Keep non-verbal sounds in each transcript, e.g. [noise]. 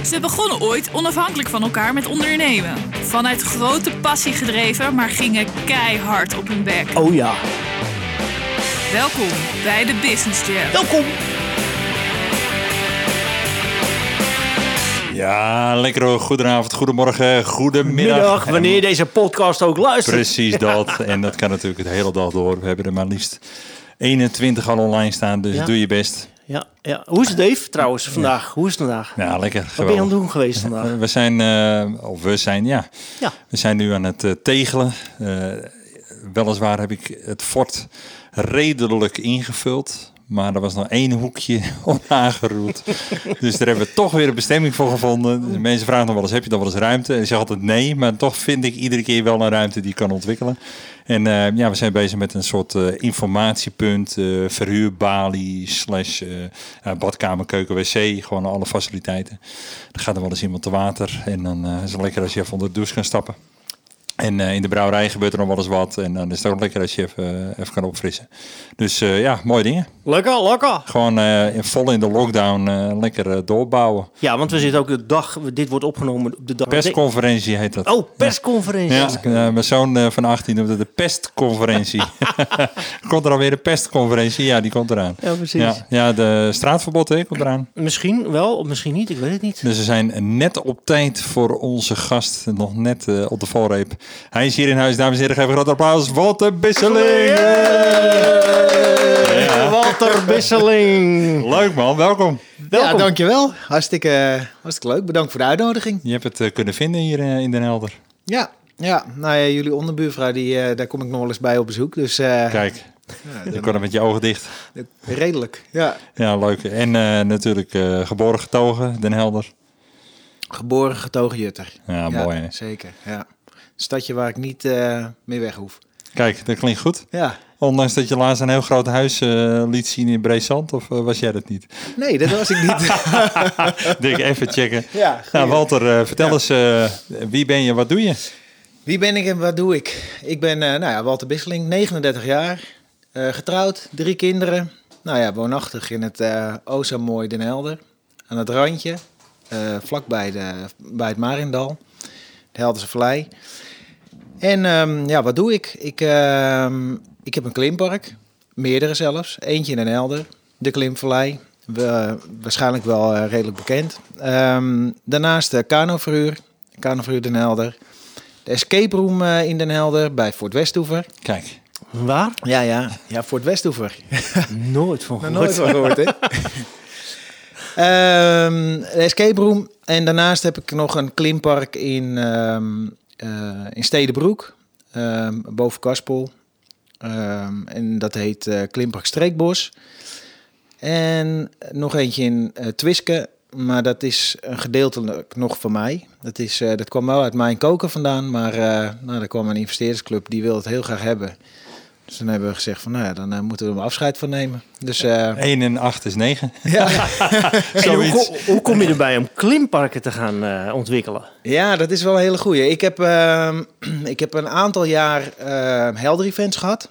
Ze begonnen ooit onafhankelijk van elkaar met ondernemen. Vanuit grote passie gedreven, maar gingen keihard op hun bek. Oh ja. Welkom bij de Business Jam. Welkom. Ja, lekker hoor. Goedenavond, goedemorgen, goedemiddag. Middag, wanneer je deze podcast ook luistert. Precies dat. [laughs] En dat kan natuurlijk de hele dag door. We hebben er maar liefst 21 al online staan, dus Ja. doe je best. Ja, ja. Hoe is het Dave trouwens vandaag? Hoe is het vandaag? Ja, lekker. Wat ben je aan het doen geweest vandaag? We zijn, eh, of we zijn, ja. Ja. We zijn nu aan het eh, tegelen. Eh, weliswaar heb ik het fort redelijk ingevuld. Maar er was nog één hoekje [laughs] onaangeroerd. dus daar hebben we toch weer een bestemming voor gevonden. Dus mensen vragen nog wel eens, heb je dan wel eens ruimte? En ik zeg altijd nee, maar toch vind ik iedere keer wel een ruimte die ik kan ontwikkelen. En eh, ja, we zijn bezig met een soort eh, informatiepunt, eh, verhuurbalie, slash badkamer, keuken, wc, gewoon alle faciliteiten. Dan gaat er wel eens iemand te water en dan is het lekker als je even onder de douche kan stappen. En eh, in de brouwerij gebeurt er nog wel eens wat. En dan is het ook lekker als je even, eh, even kan opfrissen. Dus eh, ja, mooie dingen. Lekker, lekker. Gewoon eh, vol in de lockdown eh, lekker eh, doorbouwen. Ja, want we zitten ook de dag, dit wordt opgenomen op de dag. Persconferentie heet dat. Oh, persconferentie. Ja, eh, mijn zoon eh, van 18 noemde het de pestconferentie. [laughs] [laughs] komt er alweer een pestconferentie? Ja, die komt eraan. Ja, precies. Ja, ja de straatverbod hè, komt eraan. Misschien wel, of misschien niet, ik weet het niet. Dus we zijn net op tijd voor onze gast. Nog net eh, op de valreep. Hij is hier in huis, dames en heren. Geef een groot applaus. Walter Bisseling. Ja. Walter Bisseling. Leuk man, welkom. Welkom. Ja, dankjewel. Hartstikke, hartstikke leuk. Bedankt voor de uitnodiging. Je hebt het eh, kunnen vinden hier eh, in Den Helder. Ja, ja. Nou ja, jullie onderbuurvrouw, die, eh, daar kom ik nog wel eens bij op bezoek. Dus eh, Kijk, ja, je kon er met je ogen dicht. redelijk. Ja. Ja, leuk. En eh, natuurlijk eh, geboren getogen, Den Helder. Geboren getogen Jutter. Ja, mooi hè. Zeker, ja. Een stadje waar ik niet eh meer weg hoef. Kijk, dat klinkt goed. Ja. Ondanks dat je laatst een heel groot huis eh, liet zien in Breesand, of eh, was jij dat niet? Nee, dat was ik niet. [laughs] Dik, even checken. [laughs] ja, Nou. Walter, vertel eens, wie ben je, wat doe je? Wie ben ik en wat doe ik? Ik ben nou ja, Walter Bisseling, 39 jaar. getrouwd, drie kinderen. Nou ja, woonachtig in het o zo mooi Den Helder. Aan het randje, vlakbij de, bij het Marindal. De Helderse Vallei. En ehm, ja, wat doe ik? Ik, ehm, ik heb een klimpark. Meerdere zelfs. Eentje in Den Helder. De Klimvallei. We, waarschijnlijk wel eh, redelijk bekend. Ehm, daarnaast de kanoverhuur. Kanoverhuur Den Helder. De escape room eh, in Den Helder bij Fort Westhoever. Kijk, Waar? Ja, ja. Ja, Fort Westhoever. [laughs] Nooit van gehoord. nooit van gehoord, hè? [laughs] Ehm, de escape room. En daarnaast heb ik nog een klimpark in, in Stedenbroek. ehm, boven Kaspel. Ehm, en dat heet eh, Klimpark Streekbos. En nog eentje in eh Twiske. Maar dat is een gedeeltelijk nog van mij. Dat, is, eh, dat kwam wel uit mijn koken vandaan. Maar eh nou, er kwam een investeerdersclub die wil het heel graag hebben. Dus dan hebben we gezegd van nou ja, dan eh, moeten we er afscheid van nemen. Dus eh, 1 [laughs] [laughs] en 8 is 9. ja. Hoe, ko- hoe kom je erbij om klimparken te gaan eh, ontwikkelen? ja, dat is wel een hele goeie. Ik heb, ehm, [clears throat] ik heb een aantal jaar eh Helder Events gehad.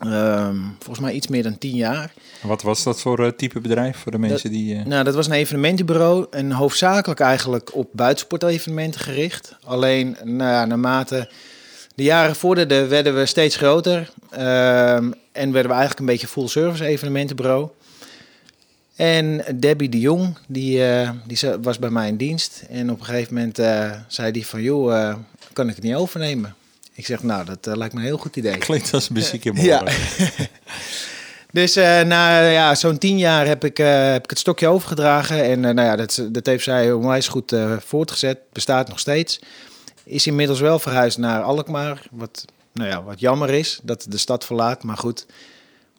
Ehm, volgens mij iets meer dan tien jaar. Wat was dat voor eh, type bedrijf voor de mensen die... eh, Nou, dat was een evenementenbureau en hoofdzakelijk eigenlijk op buitensportevenementen gericht. Alleen nou ja, naarmate de jaren vorderden werden we steeds groter ehm, en werden we eigenlijk een beetje full service evenementenbureau. En Debbie de Jong, die, eh, die was bij mij in dienst. En op een gegeven moment eh, zei die van, joh, eh, kan ik het niet overnemen? Ik zeg, nou, dat lijkt me een heel goed idee. Klinkt als muziek in Ja. ja. [laughs] Dus na ja, zo'n tien jaar heb ik, heb ik het stokje overgedragen. En nou ja, dat, dat heeft zij onwijs goed voortgezet. Bestaat nog steeds. Is inmiddels wel verhuisd naar Alkmaar. Wat, nou ja, wat jammer is dat de stad verlaat. Maar goed,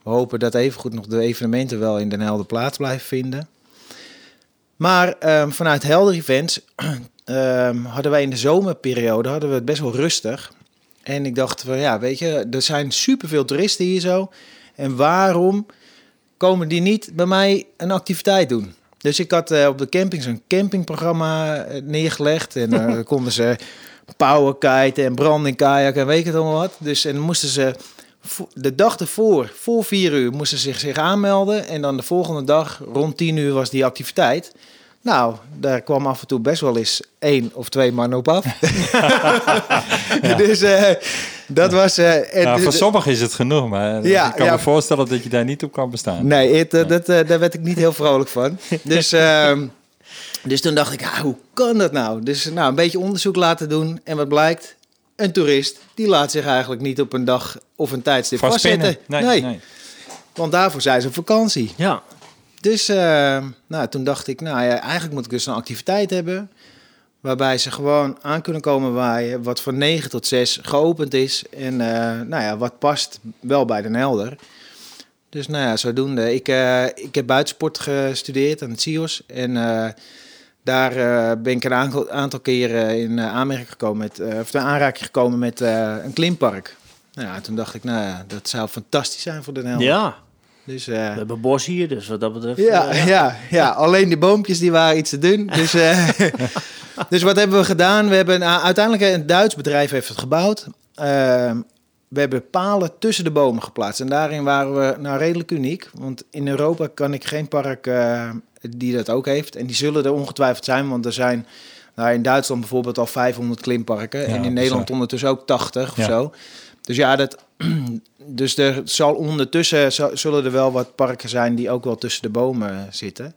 we hopen dat evengoed nog de evenementen wel in Den Helder plaats blijven vinden. Maar ehm, vanuit Helder Events [clears throat] ehm, hadden wij in de zomerperiode hadden we het best wel rustig. En ik dacht van ja, weet je, er zijn superveel toeristen hier zo. En waarom komen die niet bij mij een activiteit doen? Dus ik had eh, op de camping zo'n campingprogramma eh, neergelegd. En eh, dan [laughs] konden ze powerkiten en branding kajak en weet ik het allemaal wat. Dus en moesten ze de dag ervoor, voor vier uur, moesten ze zich, zich aanmelden. En dan de volgende dag, rond tien uur, was die activiteit. Nou, daar kwam af en toe best wel eens één of twee man op af. [laughs] [laughs] Dus eh, dat was... eh, en Nou, de- voor sommigen is het genoeg, maar Ja, ik kan ja. me voorstellen dat je daar niet op kan bestaan. Nee, het, eh, Dat, eh, daar werd ik niet heel vrolijk van. [laughs] Dus, ehm, dus toen dacht ik, ah, hoe kan dat nou? Dus nou, een beetje onderzoek laten doen. En wat blijkt? Een toerist, die laat zich eigenlijk niet op een dag of een tijdstip vastzetten. Nee, nee. want daarvoor zijn ze op vakantie. Ja. Dus eh, nou, toen dacht ik, nou ja, eigenlijk moet ik dus een activiteit hebben... waarbij ze gewoon aan kunnen komen waaien... wat van 9 tot 6 geopend is. En eh, nou ja, wat past wel bij Den Helder. Dus nou ja, zodoende. Ik, eh, ik heb buitensport gestudeerd aan het CIOS. En eh, daar eh, ben ik een aantal, aantal keren in aanmerking gekomen met... of in aanraking gekomen met een klimpark. Nou ja, toen dacht ik, nou ja, dat zou fantastisch zijn voor Den Helder. Ja. Dus, We hebben bos hier, dus wat dat betreft... ja, ja, ja, alleen die boompjes die waren iets te dun. Dus, [laughs] dus wat hebben we gedaan? We hebben uh, uiteindelijk een Duits bedrijf heeft het gebouwd. We hebben palen tussen de bomen geplaatst. En daarin waren we nou redelijk uniek. Want in Europa kan ik geen park eh, die dat ook heeft. En die zullen er ongetwijfeld zijn, want er zijn nou, in Duitsland bijvoorbeeld al 500 klimparken. Ja, en in bizar. Nederland ondertussen ook 80 of Ja. zo. Dus ja, dat, [clears throat] dus er zal ondertussen zullen er wel wat parken zijn die ook wel tussen de bomen zitten,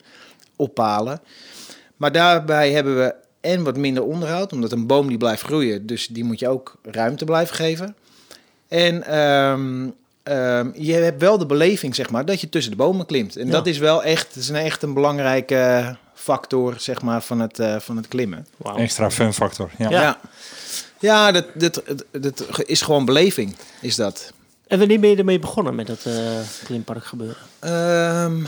op palen. Maar daarbij hebben we en wat minder onderhoud, omdat een boom die blijft groeien, dus die moet je ook ruimte blijven geven. En ehm, ehm, je hebt wel de beleving, zeg maar, dat je tussen de bomen klimt. En Ja. dat is wel echt, dat is een echt een belangrijke factor, zeg maar, van het, eh, van het klimmen. Extra fun factor. Ja. Ja. Ja, dat, dat, dat, dat is gewoon beleving, is dat. En wanneer ben je ermee begonnen met dat eh, klimpark gebeuren? Ehm,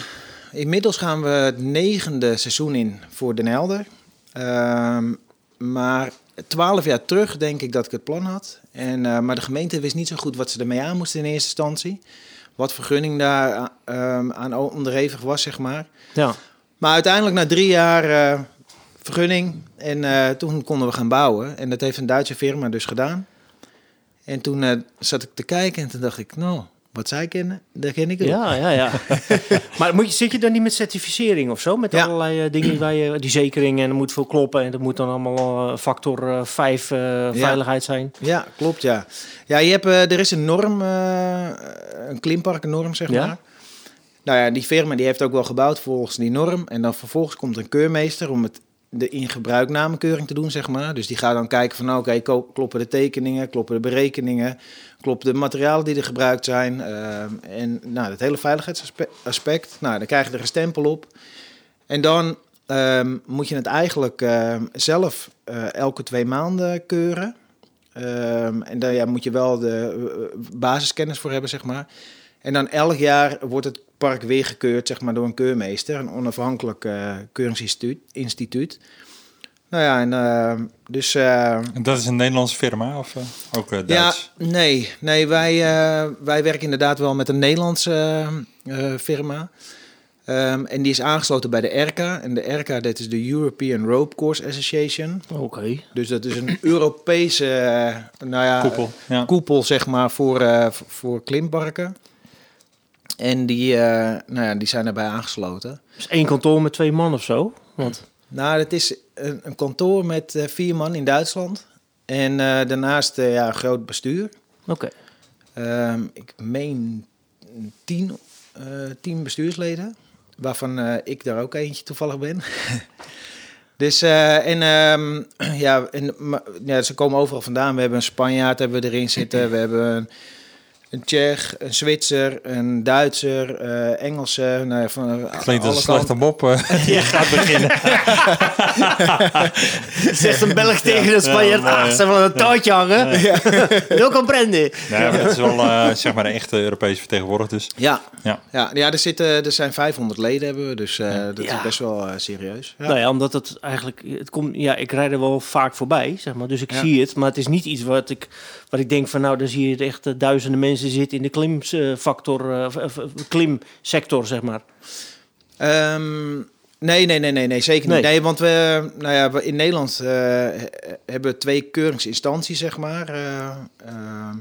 inmiddels gaan we het negende seizoen in voor Den Helder. Ehm, maar twaalf jaar terug denk ik dat ik het plan had. En, eh, maar de gemeente wist niet zo goed wat ze ermee aan moesten in eerste instantie. Wat vergunning daar ehm, aan onderhevig was, zeg maar. Ja. Maar uiteindelijk na drie jaar eh, vergunning en eh, toen konden we gaan bouwen. En dat heeft een Duitse firma dus gedaan. En toen zat ik te kijken en toen dacht ik, nou, wat zij kennen, dat ken ik ook. Ja, ja, ja. [laughs] maar moet je, zit je dan niet met certificering of zo? Met Ja. allerlei eh, dingen waar je, die zekering en er moet veel kloppen en dat moet dan allemaal eh, factor 5 veiligheid zijn. Ja, klopt, ja. Ja, je hebt, eh, er is een norm, eh, een klimparkennorm, zeg Ja? maar. Nou ja, die firma die heeft ook wel gebouwd volgens die norm. En dan vervolgens komt een keurmeester om het, de ingebruiknamekeuring te doen, zeg maar. Dus die gaat dan kijken van, nou, oké, kloppen de tekeningen, kloppen de berekeningen, kloppen de materialen die er gebruikt zijn. ehm, en nou, het hele veiligheidsaspect, nou, dan krijg je er een stempel op. En dan ehm, moet je het eigenlijk ehm, zelf eh, elke twee maanden keuren. Ehm, en daar ja, moet je wel de eh, basiskennis voor hebben, zeg maar. En dan elk jaar wordt het park weer gekeurd, zeg maar, door een keurmeester, een onafhankelijk eh, keuringsinstituut. instituut. Nou ja, en eh, dus... eh, En dat is een Nederlandse firma of ook Duits? ja, nee, nee wij, eh, wij werken inderdaad wel met een Nederlandse firma. Ehm, en die is aangesloten bij de ERCA. En de ERCA, dat is de European Rope Course Association. Oké. Dus dat is een Europese nou ja, Koepel. Ja. koepel zeg maar, voor, eh, voor klimparken. En die, eh, nou ja, die zijn daarbij aangesloten. Dus één kantoor met twee man of zo? Want, Nou, het is een, een kantoor met eh, vier man in Duitsland. En eh, daarnaast ja, een groot bestuur. oké. Ehm, ik meen tien, tien bestuursleden, waarvan ik daar ook eentje toevallig ben. [laughs] dus, en ehm, [clears throat] ja, en, maar, ja, ze komen overal vandaan. We hebben een Spanjaard hebben we erin zitten, we hebben een, een Tsjech, een Zwitser, een Duitser, eh Engelse. Nou, ja, van, Klinkt als een alle slechte mop. eh. [laughs] je gaat beginnen. [laughs] Zegt een Belg tegen een Spanjaard, Ja, ah, ze hebben een touwtje hangen. Wil kan branden. Nee, maar het is wel eh, zeg maar een echte Europese vertegenwoordiger. Dus Ja, ja. ja, ja er, zitten, er zijn 500 leden hebben we, dus eh, dat Ja. is best wel eh, serieus. Ja. Nou ja, omdat het eigenlijk, het komt, ja, ik rijd er wel vaak voorbij, zeg maar, dus ik Ja. zie het, maar het is niet iets wat ik, wat ik denk van, nou, dan zie je echt eh, duizenden mensen zitten in de klimfactor, eh, klimsector, zeg maar. Ehm, nee, nee, nee, nee, nee, zeker niet. Nee, want we, nou ja, we in Nederland eh, he- hebben we twee keuringsinstanties, zeg maar. eh, ehm,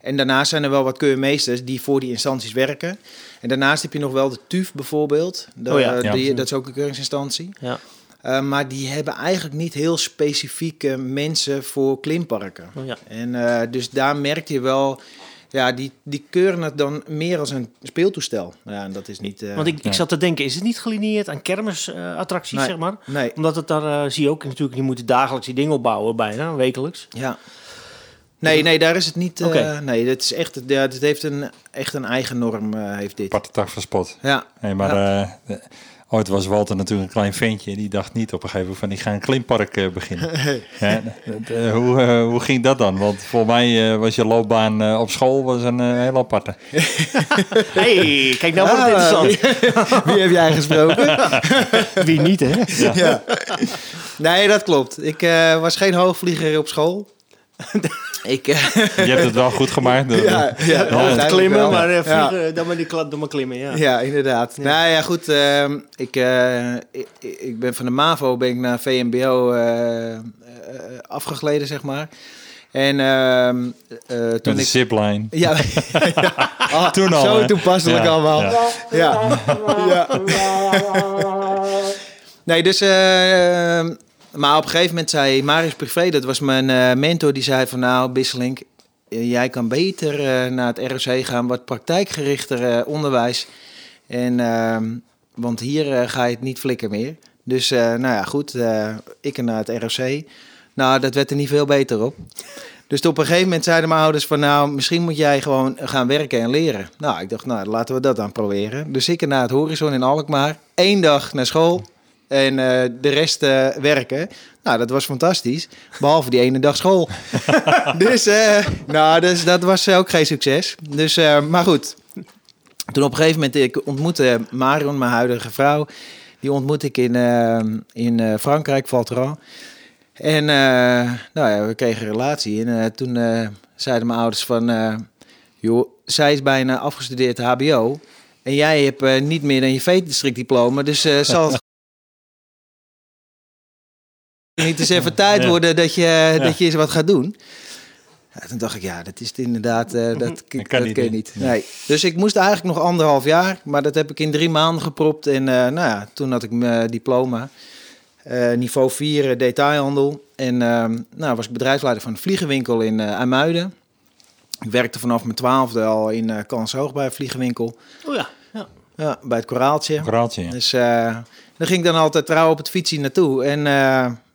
en daarnaast zijn er wel wat keurmeesters die voor die instanties werken. En daarnaast heb je nog wel de TUF bijvoorbeeld. De- Oh ja. Ja. die, dat is ook een keuringsinstantie. Ja. Eh, maar die hebben eigenlijk niet heel specifieke mensen voor klimparken. Oh, ja. En eh, dus daar merk je wel, ja, die, die keuren het dan meer als een speeltoestel. Ja, en dat is niet... eh, Want ik, ik zat te denken, is het niet gelineerd aan kermisattracties, Nee. zeg maar? Nee, Omdat het daar, eh, zie je ook natuurlijk, je moet dagelijks die dingen opbouwen bijna, wekelijks. ja. Nee, nee, daar is het niet... eh, Oké. Nee, het is echt, ja, het heeft een, echt een eigen norm, eh, heeft dit. Aparte tak van spot. Ja, Nee, maar eh, ooit was Walter natuurlijk een klein ventje. Die dacht niet op een gegeven moment van, ik ga een klimpark eh, beginnen. [laughs] ja, eh, hoe, eh, hoe ging dat dan? Want voor mij eh, was je loopbaan eh, op school was een heel aparte. [laughs] hey, kijk nou Ah, interessant. [laughs] wie heb jij gesproken? Wie niet, hè? ja. Nee, dat klopt. Ik eh, was geen hoogvlieger op school. Ik, eh, Je hebt het wel goed gemaakt. [laughs] dus- ja, ja, uiteindelijk klimmen, maar eh, Ja. vliegen, dan maar die klad, dan maar klimmen, ja. Ja, inderdaad. Nou ja, goed. ehm, ik, eh, ik, ik ben van de MAVO ben ik naar VMBO eh, eh, afgegleden, zeg maar. En ehm, eh, Met toen een ik... zipline. Ja, [laughs] ja. Ah, Toen al, Zo hè? toepasselijk Ja, allemaal. ja. Ja. [laughs] ja. Nee, dus... eh, maar op een gegeven moment zei Marius Privé, dat was mijn eh, mentor, die zei van nou, Bisselink, eh, jij kan beter eh, naar het ROC gaan, wat praktijkgerichter onderwijs. En, ehm, want hier ga je het niet flikken meer. Dus nou ja, goed, ik naar het ROC. Nou, dat werd er niet veel beter op. Dus op een gegeven moment zeiden mijn ouders van nou, misschien moet jij gewoon gaan werken en leren. Nou, ik dacht, nou, laten we dat dan proberen. Dus ik naar het Horizon in Alkmaar. Eén dag naar school en eh, de rest eh, werken. Nou, dat was fantastisch. Behalve die ene dag school. [laughs] dus, eh, nou, dus dat was ook geen succes. Dus, maar goed. Toen op een gegeven moment, ik ontmoette Marion, mijn huidige vrouw. Die ontmoette ik in, in Frankrijk, Valteran. En nou ja, we kregen een relatie. En toen zeiden mijn ouders van... joh, zij is bijna afgestudeerd hbo. En jij hebt niet meer dan je veetdistrictdiploma. Dus zal het niet eens even tijd worden dat je, dat je eens wat gaat doen. Ja, toen dacht ik, ja, dat is het inderdaad, eh, dat, dat, kan niet, je niet. Nee. Dus ik moest eigenlijk nog anderhalf jaar, maar dat heb ik in drie maanden gepropt. En eh, nou ja, toen had ik mijn diploma. Eh, niveau 4 eh, detailhandel. En ehm, nou, was ik bedrijfsleider van een vliegenwinkel in IJmuiden. Ik werkte vanaf mijn twaalfde al in eh Kanshoog bij een vliegenwinkel. Oh ja, ja. Ja, bij het Koraaltje. Koraaltje, ja. Dus daar ging ik dan altijd trouw op het fietsje naartoe. En,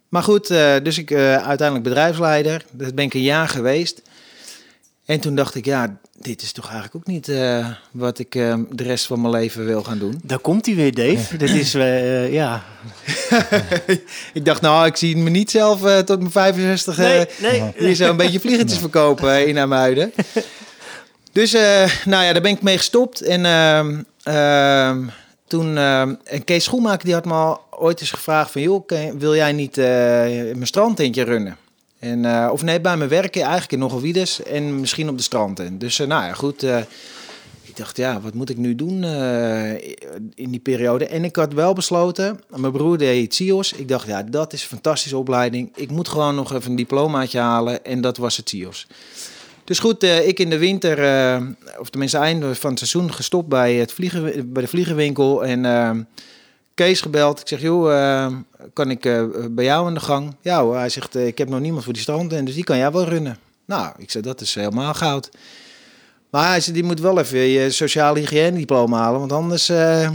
maar goed, eh, dus ik eh, uiteindelijk bedrijfsleider. Dat ben ik een jaar geweest. En toen dacht ik, ja, dit is toch eigenlijk ook niet eh, wat ik de rest van mijn leven wil gaan doen. Daar komt hij weer, Dave. Dit is, eh, ja... [laughs] ik dacht, nou, ik zie me niet zelf eh, tot mijn 65 Nee, eh, nee. hier zo een beetje vliegertjes verkopen in Amuiden. Dus, eh, nou ja, daar ben ik mee gestopt. En ehm, ehm, toen, ehm, en Kees Schoenmaker die had me al ooit eens gevraagd van... joh, wil jij niet eh, mijn strandtentje runnen? En, eh, of nee, bij mijn werken eigenlijk in Nogelwides en misschien op de strandtent. Dus eh, nou ja, goed. ik dacht, ja, wat moet ik nu doen in die periode? En ik had wel besloten, mijn broer deed CIO's. Ik dacht, ja, dat is een fantastische opleiding. Ik moet gewoon nog even een diplomaatje halen en dat was het CIO's. Dus goed, ik in de winter, of tenminste einde van het seizoen, gestopt bij, het vliegen, bij de vliegenwinkel. En Kees gebeld. Ik zeg, joh, eh, kan ik eh, bij jou aan de gang? Ja hij zegt, eh, ik heb nog niemand voor die strand en dus die kan jij wel runnen. Nou, ik zei, dat is helemaal goud. Maar hij zei, die moet wel even je sociale hygiëne diploma halen, want anders, eh,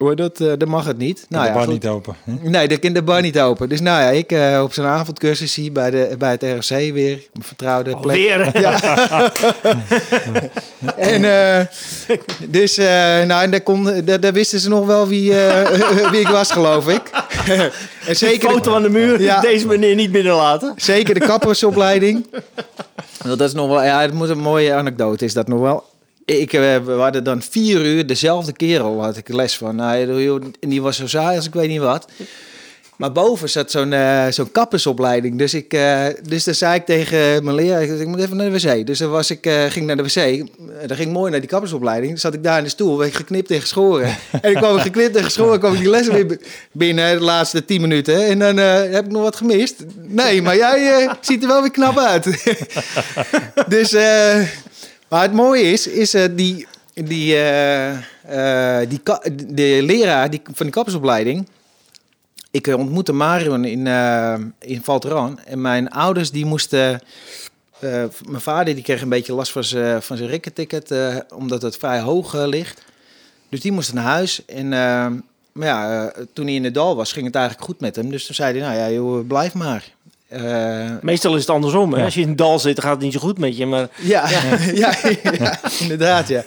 hoor, dat, eh, dat mag het niet. Nou, de ja, bar goed. niet open. hè? Nee, dat kan de bar niet open. Dus nou ja, ik eh, op zo'n avondcursus hier bij, de, bij het ROC weer. Mijn vertrouwde plek. Alweer. [laughs] [laughs] En eh, dus, eh, nou, en daar, kon, daar, daar wisten ze nog wel wie, eh, [laughs] wie ik was, geloof ik. en zeker de, Foto aan de muur, Ja. deze meneer niet binnenlaten. zeker de kappersopleiding. Dat is nog wel, ja, het moet een mooie anekdote, is dat nog wel. Ik, eh, we hadden dan vier uur dezelfde kerel, had ik les van. Nou, die was zo saai als ik weet niet wat. Maar boven zat zo'n eh, zo'n kappersopleiding. Dus, ik, eh, dus dan zei ik tegen mijn leraar, ik, moet even naar de wc. Dus dan was ik, ging naar de wc. Dan ging mooi naar die kappersopleiding. Dan zat ik daar in de stoel, werd geknipt en geschoren. [laughs] en ik kwam geknipt en geschoren, kwam ik die les weer binnen, de laatste tien minuten. En dan heb ik nog wat gemist. Nee, maar jij ziet er wel weer knap uit. [laughs] dus, maar het mooie is, is eh, die, die, eh, eh, die de leraar die, van die kappersopleiding... ik ontmoette Marion in, in Valteran. En mijn ouders die moesten... mijn vader die kreeg een beetje last van zijn, van zijn rikketicket, omdat het vrij hoog ligt. Dus die moest naar huis. En maar ja, toen hij in het dal was, ging het eigenlijk goed met hem. Dus toen zei hij, nou ja, joh, blijf maar. Eh, Meestal is het andersom. Ja. Als je in het dal zit, dan gaat het niet zo goed met je. Maar Ja, ja. [laughs] ja, inderdaad, ja.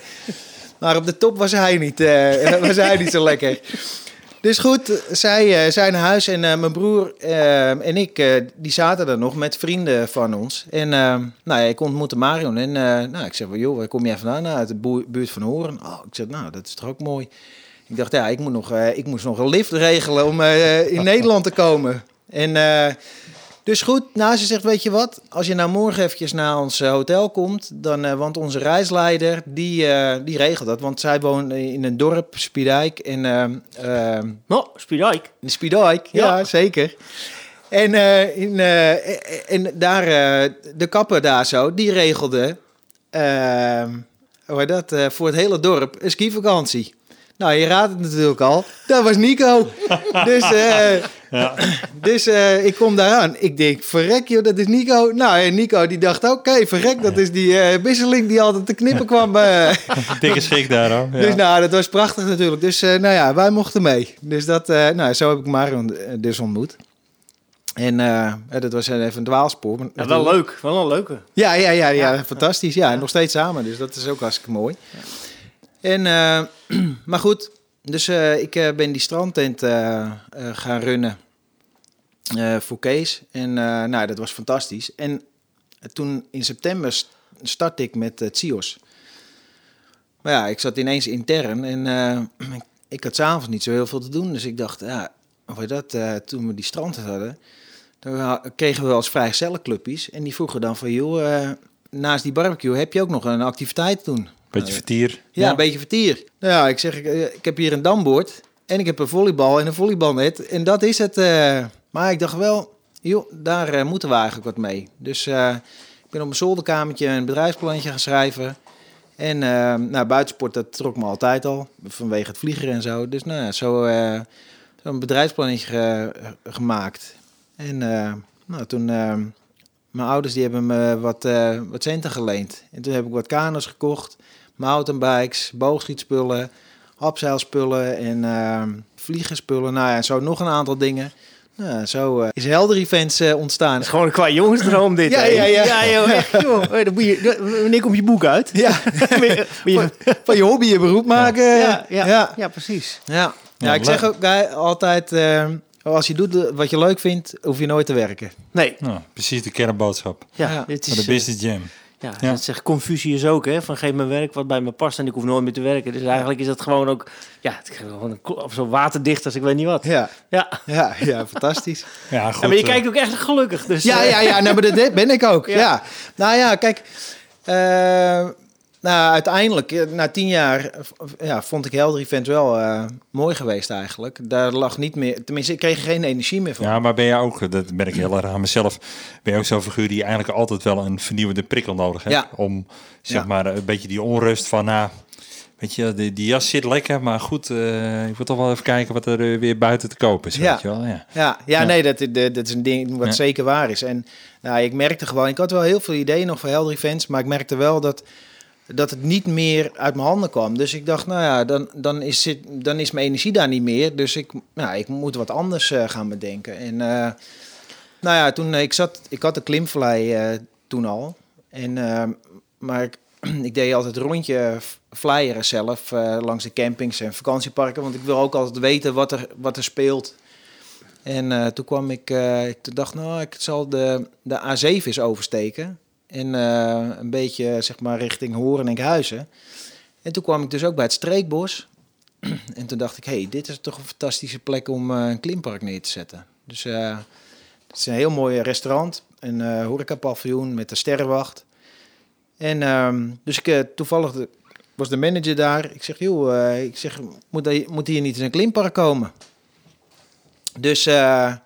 Maar op de top was hij niet, eh, [laughs] was hij niet zo lekker. Dus goed, zij, eh, zij naar huis en mijn broer en ik, eh, die zaten er nog met vrienden van ons. En nou ja, ik ontmoette Marion en eh, nou, ik zeg van, joh, waar kom jij vandaan? Nou, uit de buurt van Horen. Oh, ik zeg, nou, dat is toch ook mooi. Ik dacht, ja, ik, moet nog, eh, ik moest nog een lift regelen om eh, in [laughs] Nederland te komen. En eh, dus goed, nou, ze zegt, weet je wat? Als je nou morgen eventjes naar ons eh, hotel komt, dan, eh, want onze reisleider, die, eh, die regelt dat. Want zij woont in een dorp, Spiedijk, en nou, Spiedijk. in Spiedijk, ja, Ja. zeker. En, in, en daar, de kapper daar zo, die regelde eh, hoe dat, voor het hele dorp een skivakantie. Nou, je raadt het natuurlijk al. Dat was Nico. [laughs] dus [clears throat] dus eh, ik kom daar aan. Ik denk, verrek joh, dat is Nico. Nou, en Nico die dacht, oké, verrek, dat is die eh wisseling die altijd te knippen kwam. eh. [laughs] Dikke schik daar hoor. [laughs] Ja. Dus nou, dat was prachtig natuurlijk. Dus eh, nou ja, wij mochten mee. Dus dat, eh, nou, zo heb ik Marion dus ontmoet. En dat was even een dwaalspoor. maar Ja, wel leuk. Wel een leuke. Ja, ja, ja, ja, fantastisch. Ja, en nog steeds samen. Dus dat is ook hartstikke mooi. En, eh, [clears throat] maar goed, dus eh, ik eh, ben die strandtent eh, gaan runnen voor Kees. En nou, dat was fantastisch. En toen in september st- startte ik met uh, Tsios. Maar ja, ik zat ineens intern en ik had s'avonds niet zo heel veel te doen. Dus ik dacht, ja, heet dat, toen we die strandtent hadden, dan kregen we eens vrijgezellenclubjes. En die vroegen dan van, joh, naast die barbecue heb je ook nog een activiteit te doen? Beetje vertier. Ja, een beetje vertier. Nou ja, ik zeg, ik, eh, ik heb hier een dambord en ik heb een volleybal en een volleybalnet. En dat is het. eh. maar ik dacht wel, joh, daar eh, moeten we eigenlijk wat mee. Dus eh, ik ben op mijn zolderkamertje een bedrijfsplannetje gaan schrijven. En eh, nou, buitensport, dat trok me altijd al, vanwege het vliegen en zo. Dus nou, ja, zo, eh, zo een bedrijfsplannetje ge- gemaakt. En eh, nou, toen, eh, mijn ouders die hebben me wat, eh, wat centen geleend. En toen heb ik wat kano's gekocht mountainbikes, boogschietspullen, abzeilspullen en ehm vliegenspullen. Nou ja, zo nog een aantal dingen. Nou, zo eh, is Helder Events eh, ontstaan. Het is gewoon een qua jongensdroom dit. Ja, hè? ja, ja. Ja, joh, echt, joh. [laughs] Hé, dan moet je, dan- wanneer komt je boek uit? Ja, [laughs] je- van je hobby je beroep maken. ja, ja, ja. ja, precies. Ja, ja, Ja, ik zeg ook eh, altijd, als je doet wat je leuk vindt, hoef je nooit te werken. Nee, Nou, precies de kernboodschap ja, Ja. dit van is... de Business Jam. Ja, Ja. dat zegt Confucius ook, hè? Van geef me werk wat bij me past en ik hoef nooit meer te werken. Dus eigenlijk is dat gewoon ook, ja, het gewoon een, of zo waterdicht als ik weet niet wat. Ja, Ja, ja, ja fantastisch. [laughs] Ja, goed. Ja, maar je eh, kijkt ook echt gelukkig. Dus, Ja, eh, ja, ja, nou, maar dat ben ik ook. [laughs] Ja. Ja. Nou ja, kijk. eh, nou, uiteindelijk, eh, na tien jaar, eh, ja, vond ik Helder Event wel eh, mooi geweest eigenlijk. Daar lag niet meer, tenminste, ik kreeg geen energie meer van. Ja, maar ben je ook, dat merk ik heel erg aan mezelf, ben je ook zo'n figuur die eigenlijk altijd wel een vernieuwende prikkel nodig heeft. Ja. Om, zeg Ja. maar, een beetje die onrust van, nou, weet je, die, die jas zit lekker, maar goed, eh, ik wil toch wel even kijken wat er eh, weer buiten te kopen is, Ja. weet je wel. Ja. Ja, ja, nee, dat, dat, dat is een ding wat zeker waar is. En nou, ik merkte gewoon, ik had wel heel veel ideeën nog voor Helder Events, maar ik merkte wel dat, dat het niet meer uit mijn handen kwam. Dus ik dacht, nou ja, dan, dan, is, het, dan is mijn energie daar niet meer. Dus ik, nou, ik moet wat anders eh, gaan bedenken. En eh, nou ja, toen eh, ik zat, ik had de klimvlei toen al. En, maar ik, [clears throat] ik deed altijd rondje flyeren zelf langs de campings en vakantieparken. Want ik wil ook altijd weten wat er, wat er speelt. En toen kwam ik, ik dacht, nou, ik zal de, de A7 eens oversteken. En eh, een beetje, zeg maar, richting Horen en Enkhuizen. En toen kwam ik dus ook bij het Streekbos. [clears throat] en toen dacht ik, hey, dit is toch een fantastische plek om eh, een klimpark neer te zetten. Dus eh, het is een heel mooi restaurant, een eh horecapaviljoen met een sterrenwacht. En ehm, dus ik, toevallig de- was de manager daar. Ik zeg, joh, ik zeg, moet, hij- moet hier niet eens een klimpark komen? Dus, nou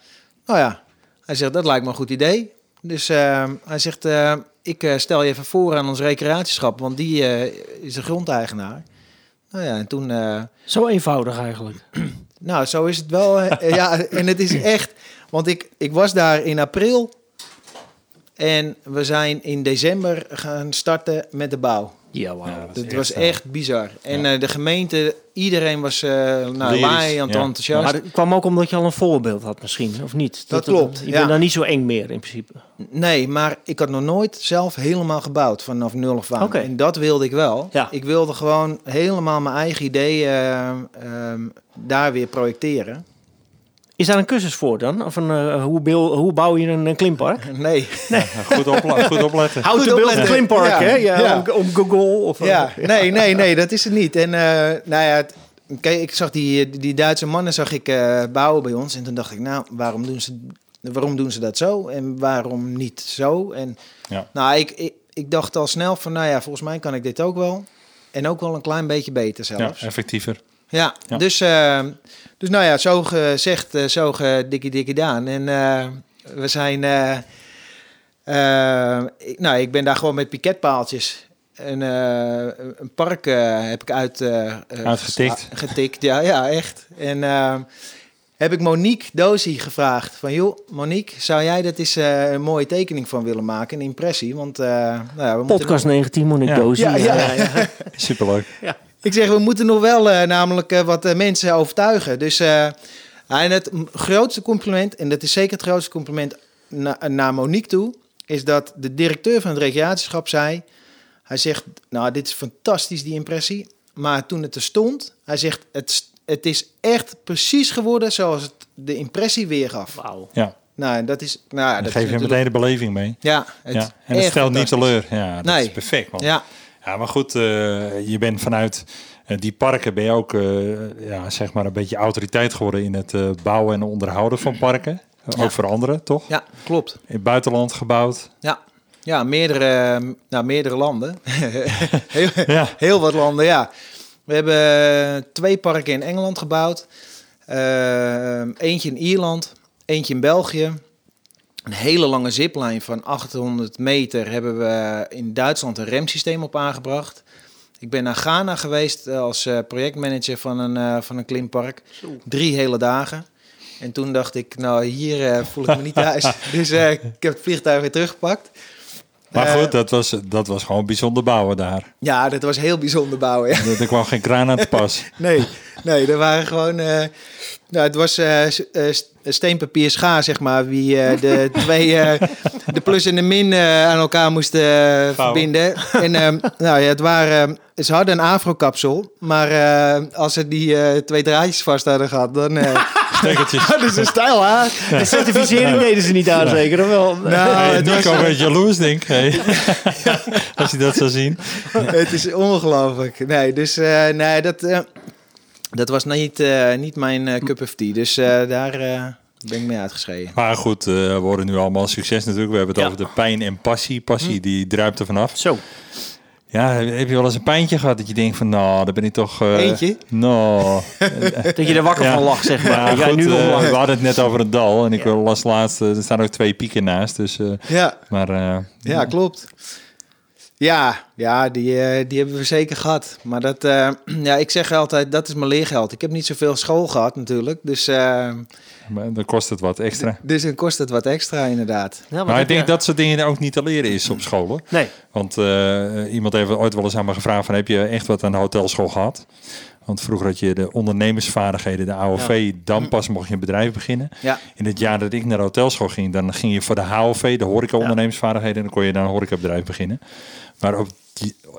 ja, hij zegt, dat lijkt me een goed idee. Dus eh, hij zegt, eh, ik eh, stel je even voor aan ons recreatieschap, want die eh, is de grondeigenaar. Nou ja, en toen, Zo eenvoudig eigenlijk. [clears throat] Nou, zo is het wel. ja, en het is echt... Want ik, ik was daar in april. En we zijn in december gaan starten met de bouw. Ja. Ja, dat was eh, echt bizar. En Ja. eh, de gemeente, iedereen was uh, nou, laai aan het ja. enthousiast. Maar het kwam ook omdat je al een voorbeeld had misschien, of niet? Dat klopt, Je ja. bent dan niet zo eng meer in principe. Nee, maar ik had nog nooit zelf helemaal gebouwd vanaf nul af aan. Oké. En dat wilde ik wel. Ja. Ik wilde gewoon helemaal mijn eigen ideeën eh, ehm, daar weer projecteren. Is daar een cursus voor dan? Of een, eh, hoe, beel- hoe bouw je een, een klimpark? [laughs] Nee. Ja, goed, opla- goed opletten. How Goed to build a opletten. klimpark, Ja. hè? Ja, Ja. Op, op Google. Of, eh, Ja, nee, nee, nee, dat is het niet. En eh, nou ja, het- kijk, ik zag die, die Duitse mannen zag ik eh, bouwen bij ons. En toen dacht ik, nou, waarom doen ze, waarom doen ze dat zo? En waarom niet zo? En Ja. nou, ik, ik, ik dacht al snel van, nou ja, volgens mij kan ik dit ook wel. En ook wel een klein beetje beter Ja, zelfs. effectiever. Ja, Ja. Dus, eh, dus nou ja, zo gezegd, eh, zo gedikkie dikkie daan. En eh, we zijn... ik, nou, ik ben daar gewoon met piketpaaltjes... Een, eh, een park heb ik uit, Uitgetikt. Getikt, ja, ja, echt. En heb ik Monique Dozy gevraagd van... joh, Monique, zou jij dat eens eh, een mooie tekening van willen maken? Een impressie, want... eh, nou ja, we moeten Podcast 19, Monique Ja. Dozy. Ja, ja. Superleuk. Ik zeg, we moeten nog wel eh, namelijk eh, wat eh, mensen overtuigen. Dus eh, en het grootste compliment, en dat is zeker het grootste compliment na- naar Monique toe, is dat de directeur van het recreatieschap zei, hij zegt, nou dit is fantastisch die impressie, maar toen het er stond, hij zegt, het, het is echt precies geworden zoals het de impressie weergaf. Wauw. Ja, Nou, dat is, nou dat geef is je meteen de beleving mee. Ja, het Ja. En het stelt niet teleur. Ja, dat Nee. is perfect, man. Ja, Ja, maar goed, eh, je bent vanuit eh, die parken ben je ook eh, ja, zeg maar een beetje autoriteit geworden in het bouwen en onderhouden van parken. Ook voor anderen, toch? ja, klopt. In het buitenland gebouwd. Ja, ja meerdere, nou, meerdere landen. [laughs] heel, [laughs] Ja. heel wat landen, ja. We hebben twee parken in Engeland gebouwd. Eentje in Ierland, eentje in België. Een hele lange zipline van 800 meter hebben we in Duitsland een remsysteem op aangebracht. Ik ben naar Ghana geweest eh, als eh, projectmanager van een, eh, van een klimpark. Drie hele dagen. En toen dacht ik, nou hier voel ik me niet [laughs] thuis. dus ik heb het vliegtuig weer teruggepakt. Maar Eh, goed, dat was, dat was gewoon bijzonder bouwen daar. Ja, dat was heel bijzonder bouwen. Ja. Er er kwam geen kraan aan te pas. [laughs] Nee, nee, er waren gewoon. eh, nou, het was eh, s- eh, st- steenpapier schaar, zeg maar. Wie de [laughs] twee, de plus en de min aan elkaar moesten verbinden. En nou ja, het waren. ze hadden een afro-kapsel, maar als ze die twee draadjes vast hadden gehad, dan Stekkertjes. [laughs] hadden ze stijl haar. De certificering deden ze niet aan, zeker of wel? Nou, Hey, het, was, Nico werd jaloers, denk ik. Hey. [laughs] [laughs] Als je dat zou zien. het is ongelooflijk. Nee, dus eh, nee, dat, eh, dat was niet, eh, niet mijn cup of tea. Dus eh, daar eh, ben ik mee uitgeschreven. Maar goed, eh, we worden nu allemaal succes natuurlijk. We hebben het Ja. over de pijn en passie. Passie die druipt er vanaf. Zo. Ja, heb je wel eens een pijntje gehad dat je denkt van, nou, daar ben ik toch... eh, Eentje? Nou, [laughs] Dat je er wakker Ja. van lag, zeg maar. ja, Ja, goed, nu eh, we hadden het net over het dal. En ik las laatst, eh, er staan ook twee pieken naast. Dus, eh, Ja, maar eh, ja klopt. Ja, ja die, eh, die hebben we zeker gehad. Maar dat, eh, [clears throat] ja, ik zeg altijd, dat is mijn leergeld. Ik heb niet zoveel school gehad natuurlijk. Dus, eh, maar dan kost het wat extra. dus dan kost het wat extra inderdaad. Ja, Maar ik denk je- dat soort dingen ook niet te leren is op school. hoor. Nee. Want eh, iemand heeft ooit wel eens aan me gevraagd van, heb je echt wat aan de hotelschool gehad? Want vroeger had je de ondernemersvaardigheden, de AOV, dan pas mocht je een bedrijf beginnen. Ja, In het jaar dat ik naar de hotelschool ging, dan ging je voor de HOV, de horeca-ondernemersvaardigheden, en dan kon je dan een horecabedrijf beginnen. Maar op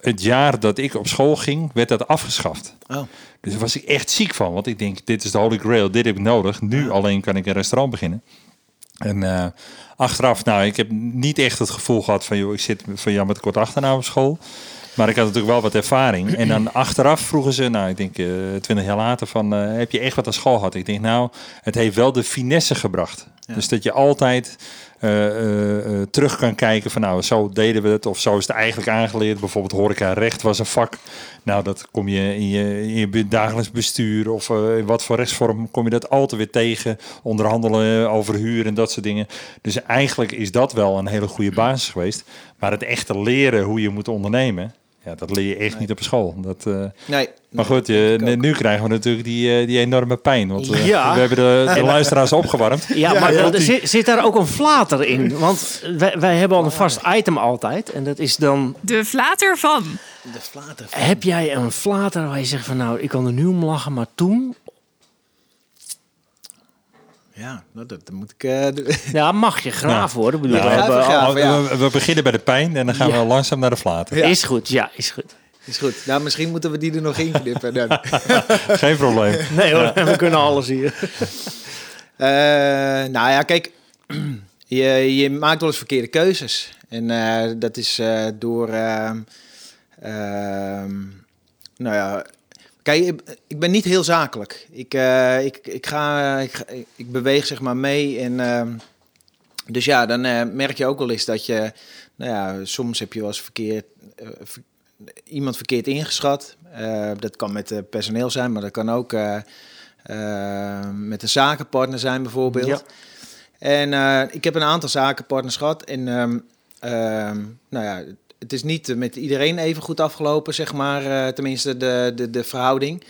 het jaar dat ik op school ging, werd dat afgeschaft. oh. Dus daar was ik echt ziek van, want ik denk, dit is de holy grail, dit heb ik nodig. Nu alleen kan ik een restaurant beginnen. En eh, achteraf, nou, ik heb niet echt het gevoel gehad van, joh, ik zit van jou met kort achternaam op school. Maar ik had natuurlijk wel wat ervaring. En dan achteraf vroegen ze, nou, ik denk eh, twintig jaar later, van, eh, heb je echt wat aan school gehad? Ik denk, nou, het heeft wel de finesse gebracht. Dus dat je altijd terug kan kijken van, nou, zo deden we het. Of zo is het eigenlijk aangeleerd. Bijvoorbeeld horeca recht was een vak. Nou, dat kom je in je, in je dagelijks bestuur of eh, in wat voor rechtsvorm kom je dat altijd weer tegen. Onderhandelen over huur en dat soort dingen. Dus eigenlijk is dat wel een hele goede basis geweest. Maar het echte leren hoe je moet ondernemen, ja, dat leer je echt niet op school. Dat, eh, Nee, Maar goed, je, ook. nu krijgen we natuurlijk die, eh, die enorme pijn. Want eh, Ja. we hebben de, de luisteraars opgewarmd. Ja, Ja, maar ja. zit, zit daar ook een flater in? Want wij, wij hebben al een vast item altijd. En dat is dan... De flater van. De flater. Heb jij een flater waar je zegt van... Nou, ik kan er nu om lachen, maar toen... Ja, nou, dat, dat moet ik... eh, de- [laughs] Ja, mag je graaf worden. Ik bedoel, Ja, we hebben al- ja. we, we beginnen bij de pijn en dan gaan Ja. we langzaam naar de flater. Ja. Is goed, ja, is goed. is goed. Nou, misschien moeten we die er nog in knippen. dan. [laughs] Geen probleem. Nee hoor, we kunnen alles hier. [laughs] Eh, nou ja, kijk, [clears throat] je, je maakt wel eens verkeerde keuzes. En eh, dat is eh, door, ehm, ehm, nou ja, kijk, ik- ben niet heel zakelijk. Ik, eh, ik, ik, ga, ik, ik beweeg zeg maar mee en ehm, dus ja, dan eh, merk je ook wel eens dat je, nou ja, soms heb je wel eens verkeerd, eh, ver- iemand verkeerd ingeschat. Dat kan met personeel zijn, maar dat kan ook met een zakenpartner zijn bijvoorbeeld. Ja. En ik heb een aantal zakenpartners gehad. En ehm, ehm, nou ja, het is niet met iedereen even goed afgelopen, zeg maar. eh, tenminste, de, de, de verhouding.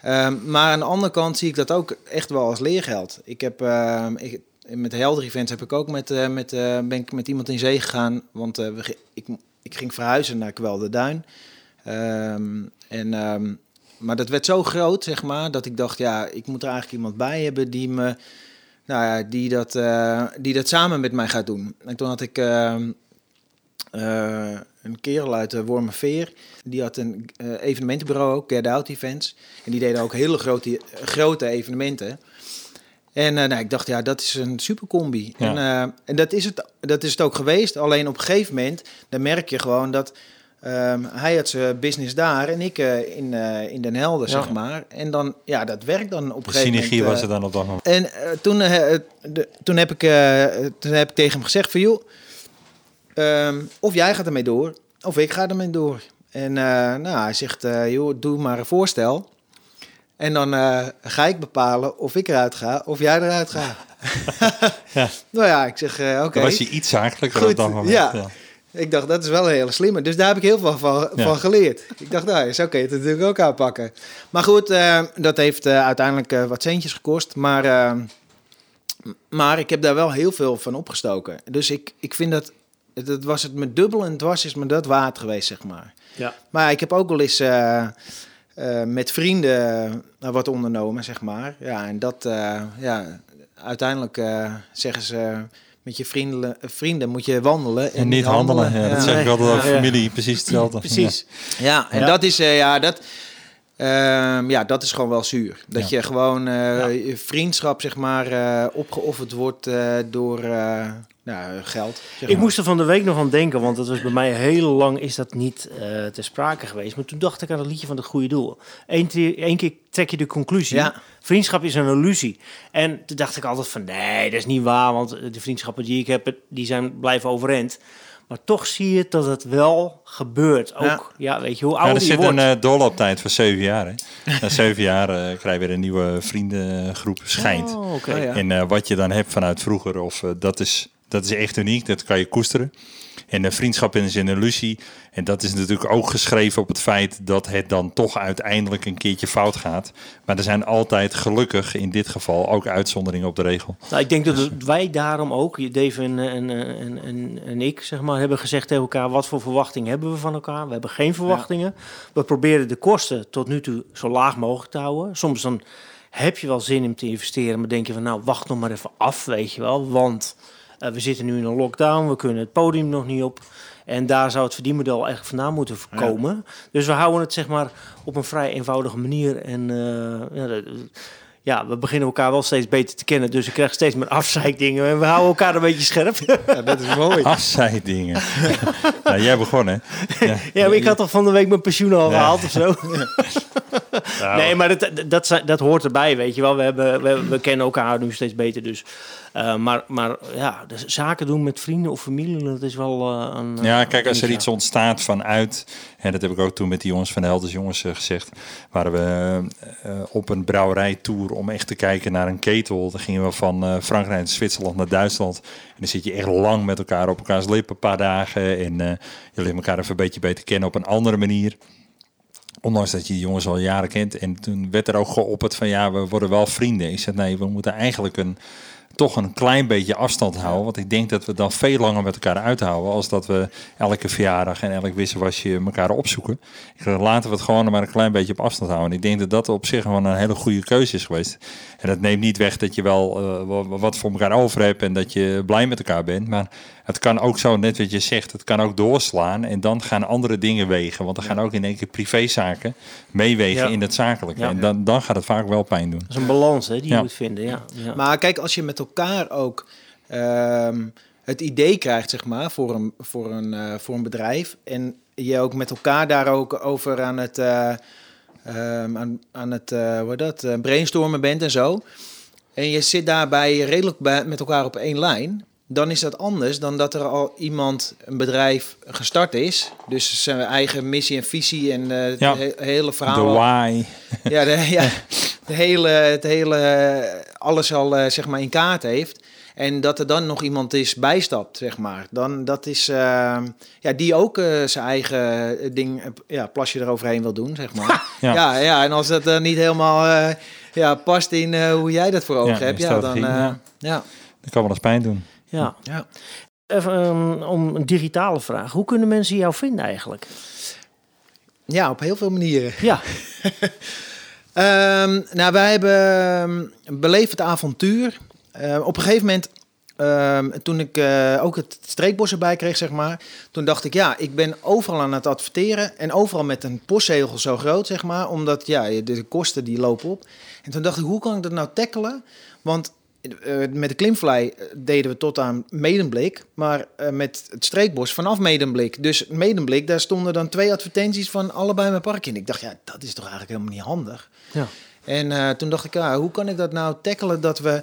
Ehm, maar aan de andere kant zie ik dat ook echt wel als leergeld. Ik heb ehm, ik, met de Helder Events heb ik ook met, eh, met, eh, ben ik met iemand in zee gegaan. Want we, ik, ik ging verhuizen naar Kwelde Duin. Ehm, en, maar dat werd zo groot, zeg maar, dat ik dacht, ja, ik moet er eigenlijk iemand bij hebben die me, nou ja, die dat, die dat samen met mij gaat doen. En toen had ik eh, een kerel uit de Wormerveer, die had een eh, evenementenbureau Get Out Events. En die deden ook hele grote, grote evenementen. En eh, nou, ik dacht, ja, dat is een supercombi. Ja. En, eh, en dat, is het, dat is het ook geweest. Alleen op een gegeven moment, dan merk je gewoon dat... ehm, hij had zijn business daar en ik eh, in, eh, in Den Helder, Ja. zeg maar. En dan, ja, dat werkt dan op een gegeven moment. synergie was eh, er dan op dat moment. en eh, toen, eh, eh, de, toen, heb ik, eh, toen heb ik tegen hem gezegd van... joh, ehm, of jij gaat ermee door, of ik ga ermee door. En eh, nou, hij zegt, eh, joh, doe maar een voorstel. En dan eh, ga ik bepalen of ik eruit ga, of jij eruit gaat. [laughs] Ja. [laughs] Nou ja, ik zeg, eh, oké. Dan was hij iets zakelijker Goed, op dat moment. ja. Ja. Ik dacht, dat is wel een hele slimme. Dus daar heb ik heel veel van, Ja. van geleerd. Ik dacht, nou, zo kun je het natuurlijk ook aanpakken. Maar goed, dat heeft uiteindelijk wat centjes gekost. Maar, maar ik heb daar wel heel veel van opgestoken. Dus ik, ik vind dat, dat was het me dubbel en dwars is me dat waard geweest, zeg maar. Ja. Maar ik heb ook wel eens eh, eh, met vrienden eh, wat ondernomen, zeg maar. Ja, en dat, eh, ja, uiteindelijk eh, zeggen ze... Met je vrienden, vrienden moet je wandelen en, En niet handelen. Ja, dat zeg ik altijd over familie. Precies hetzelfde. Precies. Ja, en Ja. dat is, eh, ja, dat, ehm, ja, dat is gewoon wel zuur. Dat Ja. je gewoon eh, je vriendschap, zeg maar, eh, opgeofferd wordt eh, door nou, geld. zeg Ik maar. moest er van de week nog aan denken, want het was bij mij heel lang is dat niet ter sprake geweest. Maar toen dacht ik aan het liedje van het goede doel. Eén keer, één keer trek je de conclusie. Ja. Vriendschap is een illusie. En toen dacht ik altijd van nee, dat is niet waar, want de vriendschappen die ik heb, die zijn blijven overeind. Maar toch zie je dat het wel gebeurt. Ook, ja, Ja. weet je, hoe Ja, ouder er je zit wordt. een uh, doorlooptijd van zeven jaar. Hè. [laughs] Na zeven jaar eh, krijg je weer een nieuwe vriendengroep, schijnt. Oh. Oh, ja. En eh, wat je dan hebt vanuit vroeger, of, dat, is, dat is echt uniek. Dat kan je koesteren. En de vriendschap is een illusie. En dat is natuurlijk ook geschreven op het feit dat het dan toch uiteindelijk een keertje fout gaat. Maar er zijn altijd gelukkig in dit geval ook uitzonderingen op de regel. Nou, ik denk dat wij daarom ook, Dave en, en, en, en, en ik, zeg maar, hebben gezegd tegen elkaar: wat voor verwachtingen hebben we van elkaar? We hebben geen verwachtingen. We proberen de kosten tot nu toe zo laag mogelijk te houden. Soms dan heb je wel zin om te investeren, maar denk je van nou, wacht nog maar even af, weet je wel. Want uh, we zitten nu in een lockdown, we kunnen het podium nog niet op. En daar zou het verdienmodel eigenlijk vandaan moeten komen. Ja. Dus we houden het zeg maar op een vrij eenvoudige manier. En uh, ja, ja, we beginnen elkaar wel steeds beter te kennen. Dus ik krijg steeds meer afzeikdingen. En we houden elkaar een beetje scherp. [laughs] Ja, dat is mooi. Afzeikdingen. nou, [laughs] jij begon, hè? Ja, ja maar ik had toch van de week mijn pensioen al ja. gehaald of zo? [laughs] Nou, nee, maar dat, dat, dat, hoort erbij, weet je wel. We, hebben, we, we kennen elkaar nu steeds beter, dus... Uh, maar, maar ja, de zaken doen met vrienden of familie, dat is wel uh, een... Ja, kijk, als er iets ontstaat vanuit... en dat heb ik ook toen met die jongens van de Helders Jongens uh, gezegd... waren we op een brouwerijtour om echt te kijken naar een ketel. Dan gingen we van Frankrijk naar Zwitserland naar Duitsland. En dan zit je echt lang met elkaar op elkaars lippen, een paar dagen. En je leert elkaar even een beetje beter kennen op een andere manier. Ondanks dat je die jongens al jaren kent. En toen werd er ook geopperd van ja, we worden wel vrienden. Ik zei nee, we moeten eigenlijk een, toch een klein beetje afstand houden. Want ik denk dat we dan veel langer met elkaar uithouden. Als dat we elke verjaardag en elk wisselwasje elkaar opzoeken. Ik laten we het gewoon maar een klein beetje op afstand houden. En ik denk dat dat op zich gewoon een hele goede keuze is geweest. En dat neemt niet weg dat je wel eh, wa- wat voor elkaar over hebt. En dat je blij met elkaar bent. Maar het kan ook zo, net wat je zegt, het kan ook doorslaan. En dan gaan andere dingen wegen. Want dan gaan ook in één keer privézaken meewegen Ja. in het zakelijke. Ja. En dan, dan gaat het vaak wel pijn doen. Dat is een balans hè, die je Ja. moet vinden. Ja. Ja. Maar kijk, als je met elkaar ook ehm, het idee krijgt, zeg maar, voor een, voor een, eh, voor een bedrijf. En je ook met elkaar daar ook over aan het, eh, ehm, aan, aan het hoe heet dat, brainstormen bent en zo. En je zit daarbij redelijk bij, met elkaar op één lijn. Dan is dat anders dan dat er al iemand, een bedrijf gestart is. Dus zijn eigen missie en visie en eh, het Ja. he- hele De verhaal. why. [laughs] Ja, de, ja de hele, het hele, alles al eh, zeg maar in kaart heeft. En dat er dan nog iemand is bijstapt, zeg maar. Dan dat is, eh, ja, die ook eh, zijn eigen ding, ja, plasje eroverheen wil doen, zeg maar. [laughs] Ja. ja. Ja, en als dat dan niet helemaal ja, past in hoe jij dat voor ogen Ja, hebt, ja, dan, ja. Dat kan wel eens pijn doen. Ja. Ja. Even um, om een digitale vraag. Hoe kunnen mensen jou vinden eigenlijk? ja, op heel veel manieren. Ja, [laughs] Ehm, nou, wij hebben um, beleefd het avontuur. Op een gegeven moment, ehm, toen ik eh, ook het streekbos erbij kreeg, zeg maar, toen dacht ik, ja, ik ben overal aan het adverteren en overal met een postzegel zo groot, zeg maar, omdat ja, de, kosten die lopen op. En toen dacht ik, hoe kan ik dat nou tackelen? Want met de klimvlei deden we tot aan Medemblik, maar eh, met het streekbos vanaf Medemblik. Dus Medemblik, daar stonden dan twee advertenties van allebei mijn park in. Ik dacht, ja, dat is toch eigenlijk helemaal niet handig. ja. En eh, toen dacht ik, ja, hoe kan ik dat nou tackelen dat we,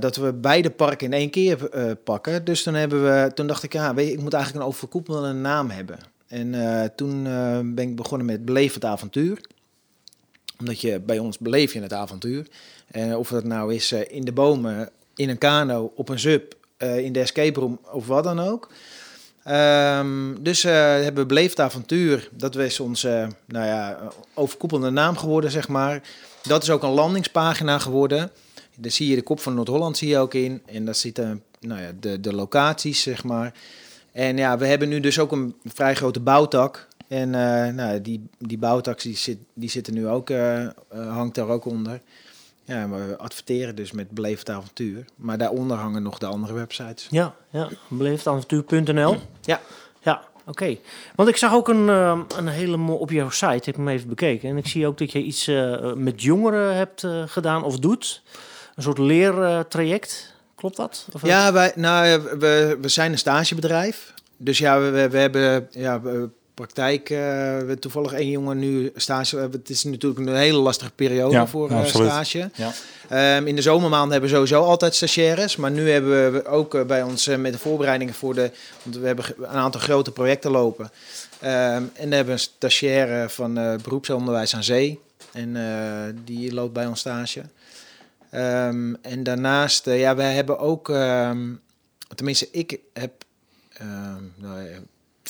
dat we beide parken in één keer eh, pakken? Dus toen, hebben we, toen dacht ik, ja, weet je, ik moet eigenlijk een overkoepelende naam hebben. En eh, toen eh, ben ik begonnen met Beleef het avontuur. Omdat je bij ons beleef je het avontuur. En of dat nou is eh, in de bomen, in een kano, op een sub, eh, in de escape room of wat dan ook. Ehm, dus eh, hebben we Beleefd Avontuur, dat is onze nou ja, overkoepelende naam geworden, zeg maar. Dat is ook een landingspagina geworden. Daar zie je de kop van Noord-Holland zie je ook in. En daar zitten nou ja, de, de locaties, zeg maar. En ja, we hebben nu dus ook een vrij grote bouwtak. En eh, nou, die, die bouwtak die zit, die zit er nu ook, eh, eh, hangt daar ook onder. Ja, we adverteren dus met Beleefd Avontuur. Maar daaronder hangen nog de andere websites. ja, ja. beleefdavontuur.nl. Ja. Ja, oké. Want ik zag ook een, een hele mooie op jouw site, ik heb hem even bekeken. En ik zie ook dat je iets met jongeren hebt gedaan of doet. Een soort leertraject. Klopt dat? Of Ja, wij, nou, we, we zijn een stagebedrijf. Dus ja, we, we, we hebben ja, we- praktijk. eh, we hebben toevallig één jongen nu stage. eh, Het is natuurlijk een hele lastige periode Ja, voor eh, stage. Ja. Ehm, in de zomermaanden hebben we sowieso altijd stagiaires. Maar nu hebben we ook bij ons met de voorbereidingen voor de. Want we hebben een aantal grote projecten lopen. Ehm, en dan hebben we een stagiaire van eh, beroepsonderwijs aan zee. En die loopt bij ons stage. Ehm, en daarnaast, ja, wij hebben ook, tenminste, ik heb, nou,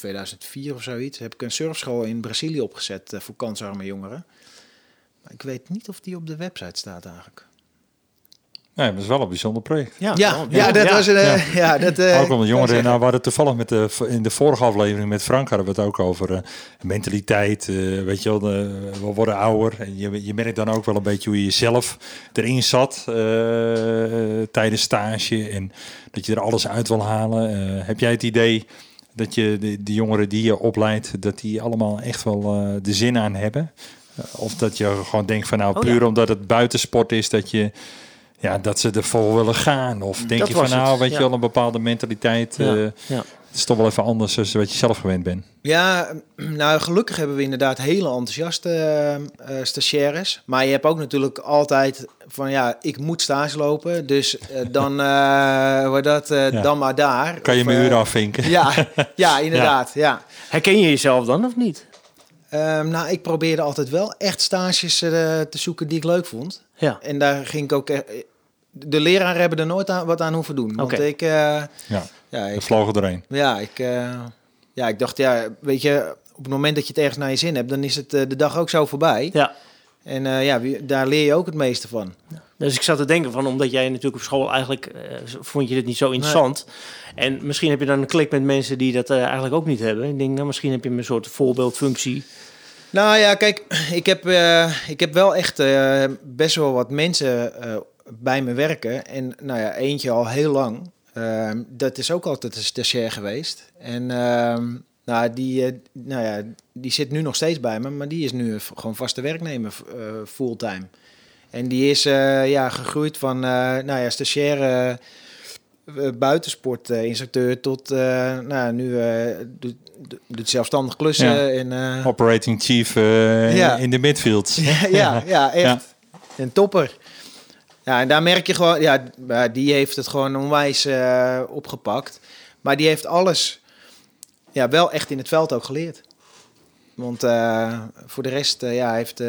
2004 of zoiets, heb ik een surfschool in Brazilië opgezet eh, voor kansarme jongeren. Maar ik weet niet of die op de website staat eigenlijk. Nee, dat is wel een bijzonder project. Ja, Ja, ja, dat was een, eh, ja. [laughs] dat. eh, ook om jongeren. Nou, we hadden toevallig met de, in de vorige aflevering met Frank hadden we het ook over eh, mentaliteit. eh, weet je wel, de, we worden ouder. En je, je merkt dan ook wel een beetje hoe je jezelf erin zat eh, tijdens stage. En dat je er alles uit wil halen. Eh, heb jij het idee dat je de, de jongeren die je opleidt, dat die allemaal echt wel eh, de zin aan hebben? Eh, of dat je gewoon denkt van nou, Oh, puur ja. omdat het buitensport is, dat je ja, dat ze ervoor willen gaan. Of denk Dat je van het, nou, weet ja. je wel, een bepaalde mentaliteit. Ja, eh, ja. Het is toch wel even anders dan wat je zelf gewend bent. Ja, [clears throat] nou gelukkig hebben we inderdaad hele enthousiaste eh, eh, stagiaires. Maar je hebt ook natuurlijk altijd van ja, ik moet stage lopen. Dus eh, [laughs] dan, eh wordt dat, eh, Ja. dan maar daar. Kan je mijn uren afvinken? Ja, [laughs] ja, inderdaad. Ja. Herken je jezelf dan of niet? Ehm, nou, ik probeerde altijd wel echt stages eh, te zoeken die ik leuk vond. Ja. En daar ging ik ook... eh, de leraren hebben er nooit aan, wat aan hoeven doen. Want Oké. ik... eh, Ja, ja, ik, vlogen erheen. ja, ik, eh, ja, ik dacht, ja, weet je, op het moment dat je het ergens naar je zin hebt, dan is het eh, de dag ook zo voorbij. Ja. En eh, ja, wie- daar leer je ook het meeste van. Dus ik zat te denken van, omdat jij natuurlijk op school eigenlijk eh, vond je dit niet zo interessant. En misschien heb je dan een klik met mensen die dat eh, eigenlijk ook niet hebben. Ik denk, nou, misschien heb je een soort voorbeeldfunctie. Nou ja, kijk, [clears throat] ik heb, eh, ik heb wel echt eh, best wel wat mensen eh, bij me werken. En nou ja, eentje al heel lang. Ehm, dat is ook altijd een stagiair geweest. En ehm, nou, die, eh, nou ja, die zit nu nog steeds bij me, maar die is nu gewoon vaste werknemer eh, fulltime. En die is eh, ja, gegroeid van nou ja, stagiair buitensportinstructeur tot nou, ja, nu doet, doet zelfstandig klussen. Ja. En, Operating chief Ja. in de midfield. [laughs] ja, ja, [laughs] ja, echt. Een topper. Ja, en daar merk je gewoon, ja, die heeft het gewoon onwijs eh, opgepakt. Maar die heeft alles ja, wel echt in het veld ook geleerd. Want eh, voor de rest, eh, ja, heeft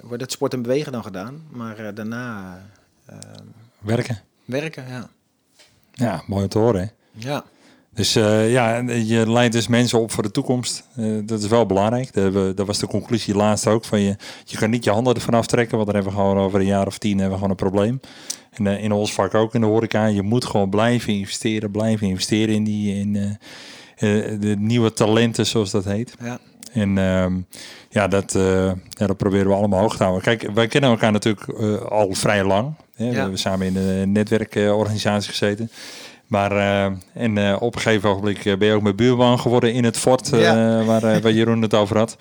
wordt het sport en bewegen dan gedaan. Maar daarna Werken. werken, ja. Ja, mooi om te horen. Hè? Ja, Dus eh, ja, je leidt dus mensen op voor de toekomst. Eh, dat is wel belangrijk. Dat, hebben we- dat was de conclusie laatst ook. Van je, je kan niet je handen ervan aftrekken, want dan hebben we gewoon over een jaar of tien hebben we gewoon een probleem. En eh, in ons vak ook in de horeca. Je moet gewoon blijven investeren, blijven investeren in, die, in de nieuwe talenten, zoals dat heet. ja. En ehm, ja, dat, ja, dat proberen we allemaal hoog te houden. Kijk, wij kennen elkaar natuurlijk al vrij lang. Hè? We hebben samen in een netwerkorganisatie gezeten. Maar eh, en, eh, op een gegeven ogenblik eh, ben je ook mijn buurman geworden in het fort eh, Ja. waar, eh, waar Jeroen het over had.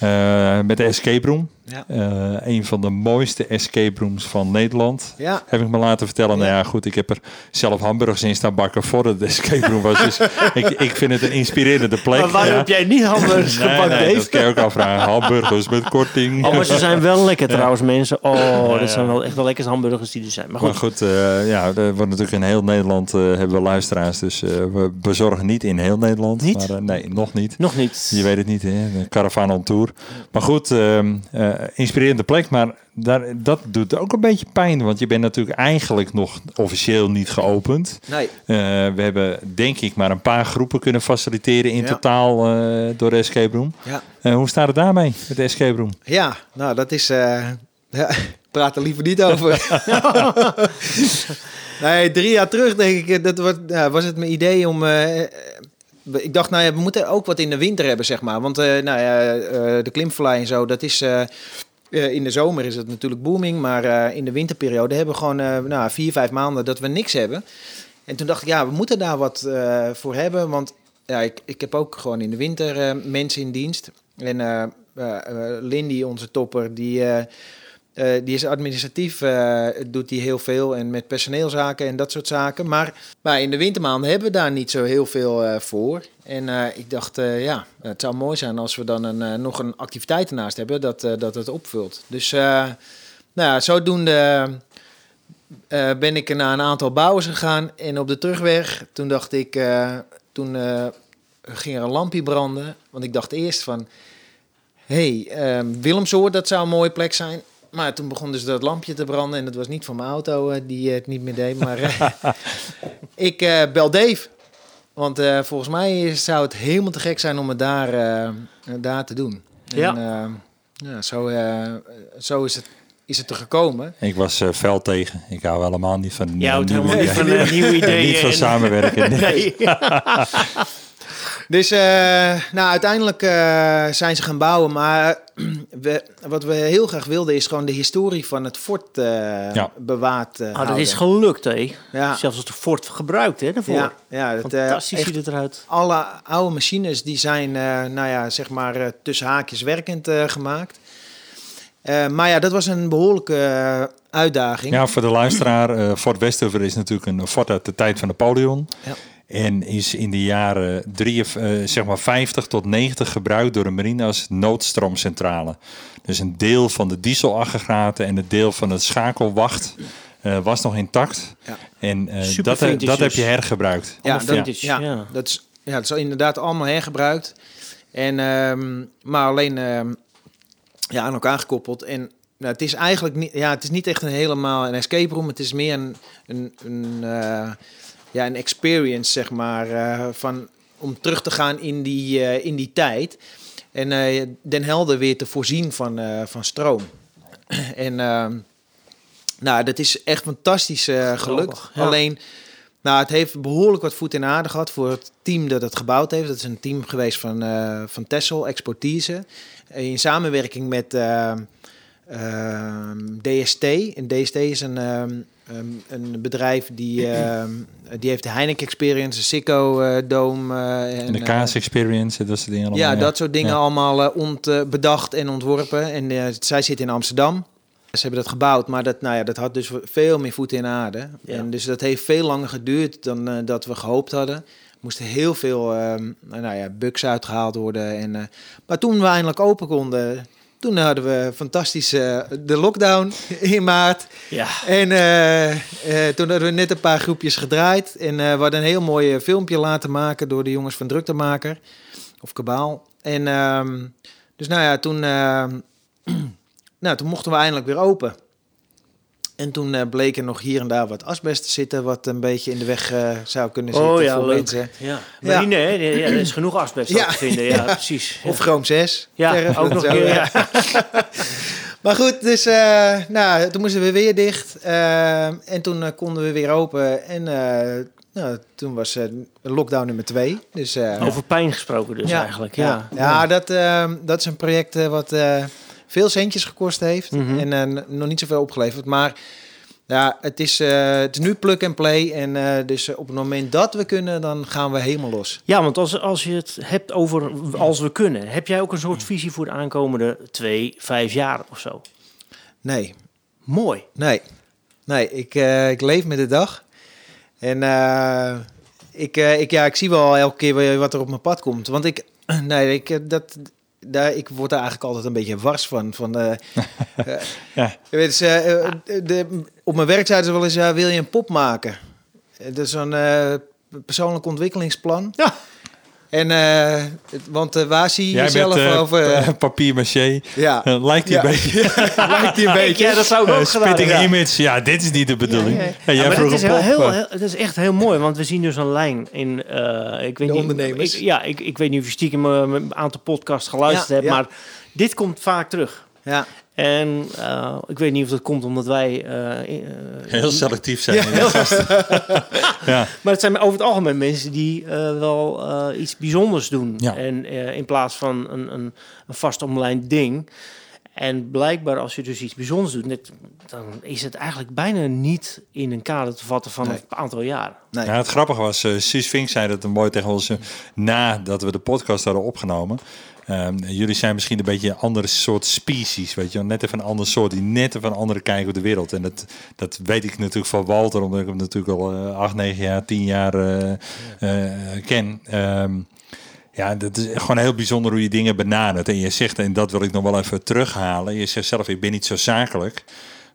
Eh, met de escape room. Ja. Eh, een van de mooiste escape rooms van Nederland. Ja. Heb ik me laten vertellen. Ja. Nou ja, goed, ik heb er zelf hamburgers in staan bakken voordat het escape room was. Dus [laughs] ik, ik vind het een inspirerende plek. Maar waarom Ja. heb jij niet hamburgers Nee, gepakt, nee, Dave? dat kan je ook afvragen. Hamburgers met korting. Oh, maar ze zijn wel lekker trouwens, mensen. Oh, Ja, dat zijn wel echt de lekkerste hamburgers die er zijn. Maar Maar goed, goed, eh, ja, er wordt natuurlijk in heel Nederland eh, hebben we luisteraars. Dus eh, we bezorgen niet in heel Nederland. Niet? Maar, nee, nog niet. nog niet. Je weet het niet, hè? De Caravan on Tour. Maar goed, ehm, eh, inspirerende plek. Maar daar, dat doet ook een beetje pijn. Want je bent natuurlijk eigenlijk nog officieel niet geopend. Nee. Eh, we hebben denk ik maar een paar groepen kunnen faciliteren in Ja. totaal eh, door de Escape Room. Ja. Hoe staat het daarmee met de Escape Room? Ja, nou dat is. ja, [laughs] praat er liever niet over. [laughs] nee, drie jaar terug denk ik, dat was het mijn idee om. Ik dacht, nou ja, we moeten ook wat in de winter hebben, zeg maar. Want eh, nou ja, eh, de klimvallei en zo, dat is. eh, in de zomer is het natuurlijk booming, maar in de winterperiode hebben we gewoon nou, vier, vijf maanden dat we niks hebben. En toen dacht ik, ja, we moeten daar wat voor hebben, want ja, ik, ik heb ook gewoon in de winter mensen in dienst. En Lindy, onze topper, die, eh, die is administratief, eh, doet die heel veel en met personeelzaken en dat soort zaken. Maar, maar in de wintermaanden hebben we daar niet zo heel veel eh, voor. En ik dacht, ja, het zou mooi zijn als we dan een, nog een activiteit ernaast hebben dat, dat het opvult. Dus nou ja, zodoende ben ik naar een aantal bouwers gegaan. En op de terugweg, toen dacht ik, toen ging er een lampje branden. Want ik dacht eerst van, hé, hey, Willemsoord, dat zou een mooie plek zijn. Maar toen begon dus dat lampje te branden en dat was niet van mijn auto eh, die het niet meer deed. Maar eh, [laughs] ik eh, bel Dave. Want eh, volgens mij zou het helemaal te gek zijn om het daar, eh, daar te doen. Ja. En, eh, ja, zo, eh, zo is, het, is het er gekomen. Ik was eh fel tegen. Ik hou helemaal niet van Jij houdt nieuwe helemaal niet ideeën. van eh, [laughs] nieuwe ideeën. niet van en- samenwerken. [laughs] Nee. Dus eh, nou, uiteindelijk eh, zijn ze gaan bouwen. Maar [clears throat] we, wat we heel graag wilden is gewoon de historie van het fort eh, Ja. bewaard eh Ah, dat is gelukt, hè? Ja. Zelfs als de Ford gebruikt, hè, daarvoor. Ja, ja dat, eh, Fantastisch ziet het eruit. alle oude machines die zijn, eh, nou ja, zeg maar eh, tussen haakjes werkend eh, gemaakt. Eh, maar ja, dat was een behoorlijke eh, uitdaging. Ja, voor de luisteraar. eh, Fort Westover is natuurlijk een fort uit de tijd van Napoleon. Ja. En is in de jaren drie, eh, zeg maar 50 tot 90 gebruikt door de marine als noodstroomcentrale. Dus een deel van de dieselaggregaten en het deel van het schakelwacht eh, was nog intact. Ja. En eh, dat, dat heb dus. je hergebruikt. Ja, dat, vintage, ja, ja. Dat, is, ja, dat is inderdaad allemaal hergebruikt. En, ehm, maar alleen ehm, ja, aan elkaar gekoppeld. En nou, het is eigenlijk niet, ja, het is niet echt een helemaal een escape room. Het is meer een, een, een, eh, ja, een experience, zeg maar, eh, van om terug te gaan in die, eh, in die tijd. En eh, Den Helder weer te voorzien van, van stroom. [clears throat] en ehm, nou, dat is echt fantastisch gelukt. Ja. Alleen, nou, het heeft behoorlijk wat voet in aarde gehad voor het team dat het gebouwd heeft. Dat is een team geweest van, van Tessel, Expertise. In samenwerking met ehm, DST. En DST is een, ehm, ehm, een bedrijf die, [clears throat] ehm, die heeft de Heineken Experience, de Sikko eh, Dome. eh, En de eh, Kaas Experience, dat soort dingen allemaal. ja, dat soort dingen Ja. allemaal eh, ont, eh, bedacht en ontworpen. En eh, zij zit in Amsterdam. Ze hebben dat gebouwd, maar dat, nou ja, dat had dus veel meer voeten in aarde. Ja. En dus dat heeft veel langer geduurd dan eh, dat we gehoopt hadden. Er moesten heel veel ehm, nou ja, bugs uitgehaald worden. En, eh, maar toen we eindelijk open konden, toen hadden we fantastisch eh, de lockdown [laughs] in maart. Ja. En eh, eh, toen hadden we net een paar groepjes gedraaid. En eh, we hadden een heel mooi filmpje laten maken door de jongens van Druktemaker. Of Kabaal. En ehm, dus nou ja, toen, ehm, [clears throat] nou, toen mochten we eindelijk weer open. En toen eh, bleek er nog hier en daar wat asbest te zitten... wat een beetje in de weg eh, zou kunnen zitten Oh ja, voor leuk. mensen. Ja. Ja. Marine, hè? Ja, er is genoeg asbest Ja. te vinden. Ja, Ja. precies. Of Chrome 6. ja, ook nog zo, keer. [laughs] Maar goed, dus eh, nou, toen moesten we weer dicht. en toen konden we weer open. En eh, nou, toen was lockdown nummer twee. Dus, eh, Over pijn gesproken dus eigenlijk. Ja, ja. Ja, dat, dat is een project wat eh, veel centjes gekost heeft. Mhm. En eh, nog niet zoveel opgeleverd. Maar ja, het is, eh, het is nu plug and play. En eh, dus op het moment dat we kunnen, dan gaan we helemaal los. Ja, want als, als je het hebt over als we kunnen, heb jij ook een soort visie voor de aankomende twee, vijf jaar of zo? Nee, Mooi. Nee, nee ik, ik leef met de dag. En ik, ik, ja, ik zie wel elke keer wat er op mijn pad komt. Want ik, [clears throat] nee, ik, dat, daar, ik word daar eigenlijk altijd een beetje wars van. van eh, [laughs] Ja. weet, eh, de, op mijn werk zeiden ze wel eens, ja, wil je een pop maken? Dat is eh, persoonlijk ontwikkelingsplan. Ja. En, eh, want eh, waar zie je Jij jezelf bent eh, over... [laughs] papier maché. ja, lijkt die Ja. een beetje. [laughs] lijkt die een [laughs] beetje. Ja, dat zou ik ook gedaan spitting image. Ja, dit is niet de bedoeling. Ja, ja. Ja, Ja, jij maar vroeg het, is heel, pop. heel, heel- het is echt heel mooi, want we zien dus een lijn in. eh, ik weet De niet, ondernemers. Ik, ja, ik, ik weet niet of je stiekem een aantal podcasts geluisterd Ja, hebt, ja. maar dit komt vaak terug. Ja. En eh, ik weet niet of dat komt omdat wij. eh, eh, Heel selectief zijn. Ja. [laughs] Ja. Maar het zijn over het algemeen mensen die eh, wel eh, iets bijzonders doen. Ja. En eh, in plaats van een, een, een vast omlijnd ding. En blijkbaar als je dus iets bijzonders doet, net, dan is het eigenlijk bijna niet in een kader te vatten van Nee. een aantal jaren. Nee. Ja, het grappige was, eh Suus Vink zei dat een mooi tegen ons eh, nadat we de podcast hadden opgenomen. Ehm, jullie zijn misschien een beetje een andere soort species, weet je wel. Net even een ander soort, die net even een andere kijk op de wereld. En dat, dat weet ik natuurlijk van Walter, omdat ik hem natuurlijk al eh, acht, negen jaar, tien jaar eh, eh, ken. Ehm, ja, dat is gewoon heel bijzonder hoe je dingen benadert. En je zegt, en dat wil ik nog wel even terughalen. Je zegt zelf, ik ben niet zo zakelijk.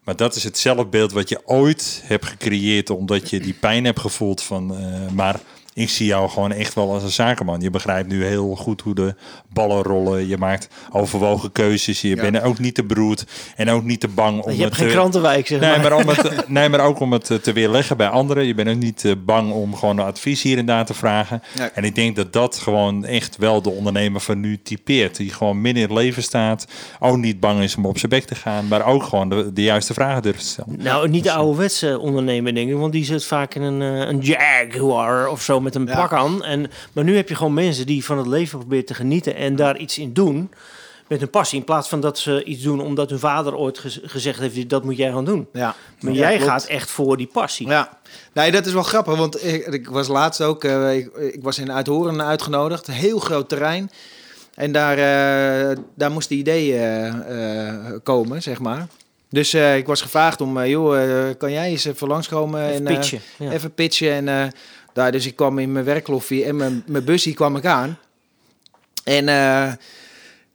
Maar dat is het zelfbeeld wat je ooit hebt gecreëerd omdat je die pijn hebt gevoeld van. maar ik zie jou gewoon echt wel als een zakenman. Je begrijpt nu heel goed hoe de ballen rollen. Je maakt overwogen keuzes. Je Ja. bent ook niet te broed en ook niet te bang om je hebt het geen te- krantenwijk, zeg Nee maar. om het, [laughs] nee, maar ook om het eh, te weerleggen bij anderen. Je bent ook niet eh, bang om gewoon advies hier en daar te vragen. En ik denk dat dat gewoon echt wel de ondernemer van nu typeert. Die gewoon midden in het leven staat. Ook niet bang is om op zijn bek te gaan. Maar ook gewoon de, de juiste vragen durft te stellen. Nou, niet de ouderwetse ondernemer, denk ik. Want die zit vaak in een, eh, een Jaguar of zo met een pak aan. En, maar nu heb je gewoon mensen die van het leven proberen te genieten en daar iets in doen. Met hun passie. In plaats van dat ze iets doen omdat hun vader ooit gez- gezegd heeft: dat moet jij gaan doen. Ja. Maar Ja, jij klopt. gaat echt voor die passie. Ja, nee, dat is wel grappig, want ik, ik was laatst ook, eh, ik, ik was in Uithoren uitgenodigd, heel groot terrein. En daar, eh, daar moesten ideeën eh, eh, komen, zeg maar. Dus ik was gevraagd om, joh, kan jij eens even langskomen Even en pitchen. Ja. even pitchen. En daar, dus ik kwam in mijn werkkloffie en mijn, mijn busje kwam ik aan. En, eh,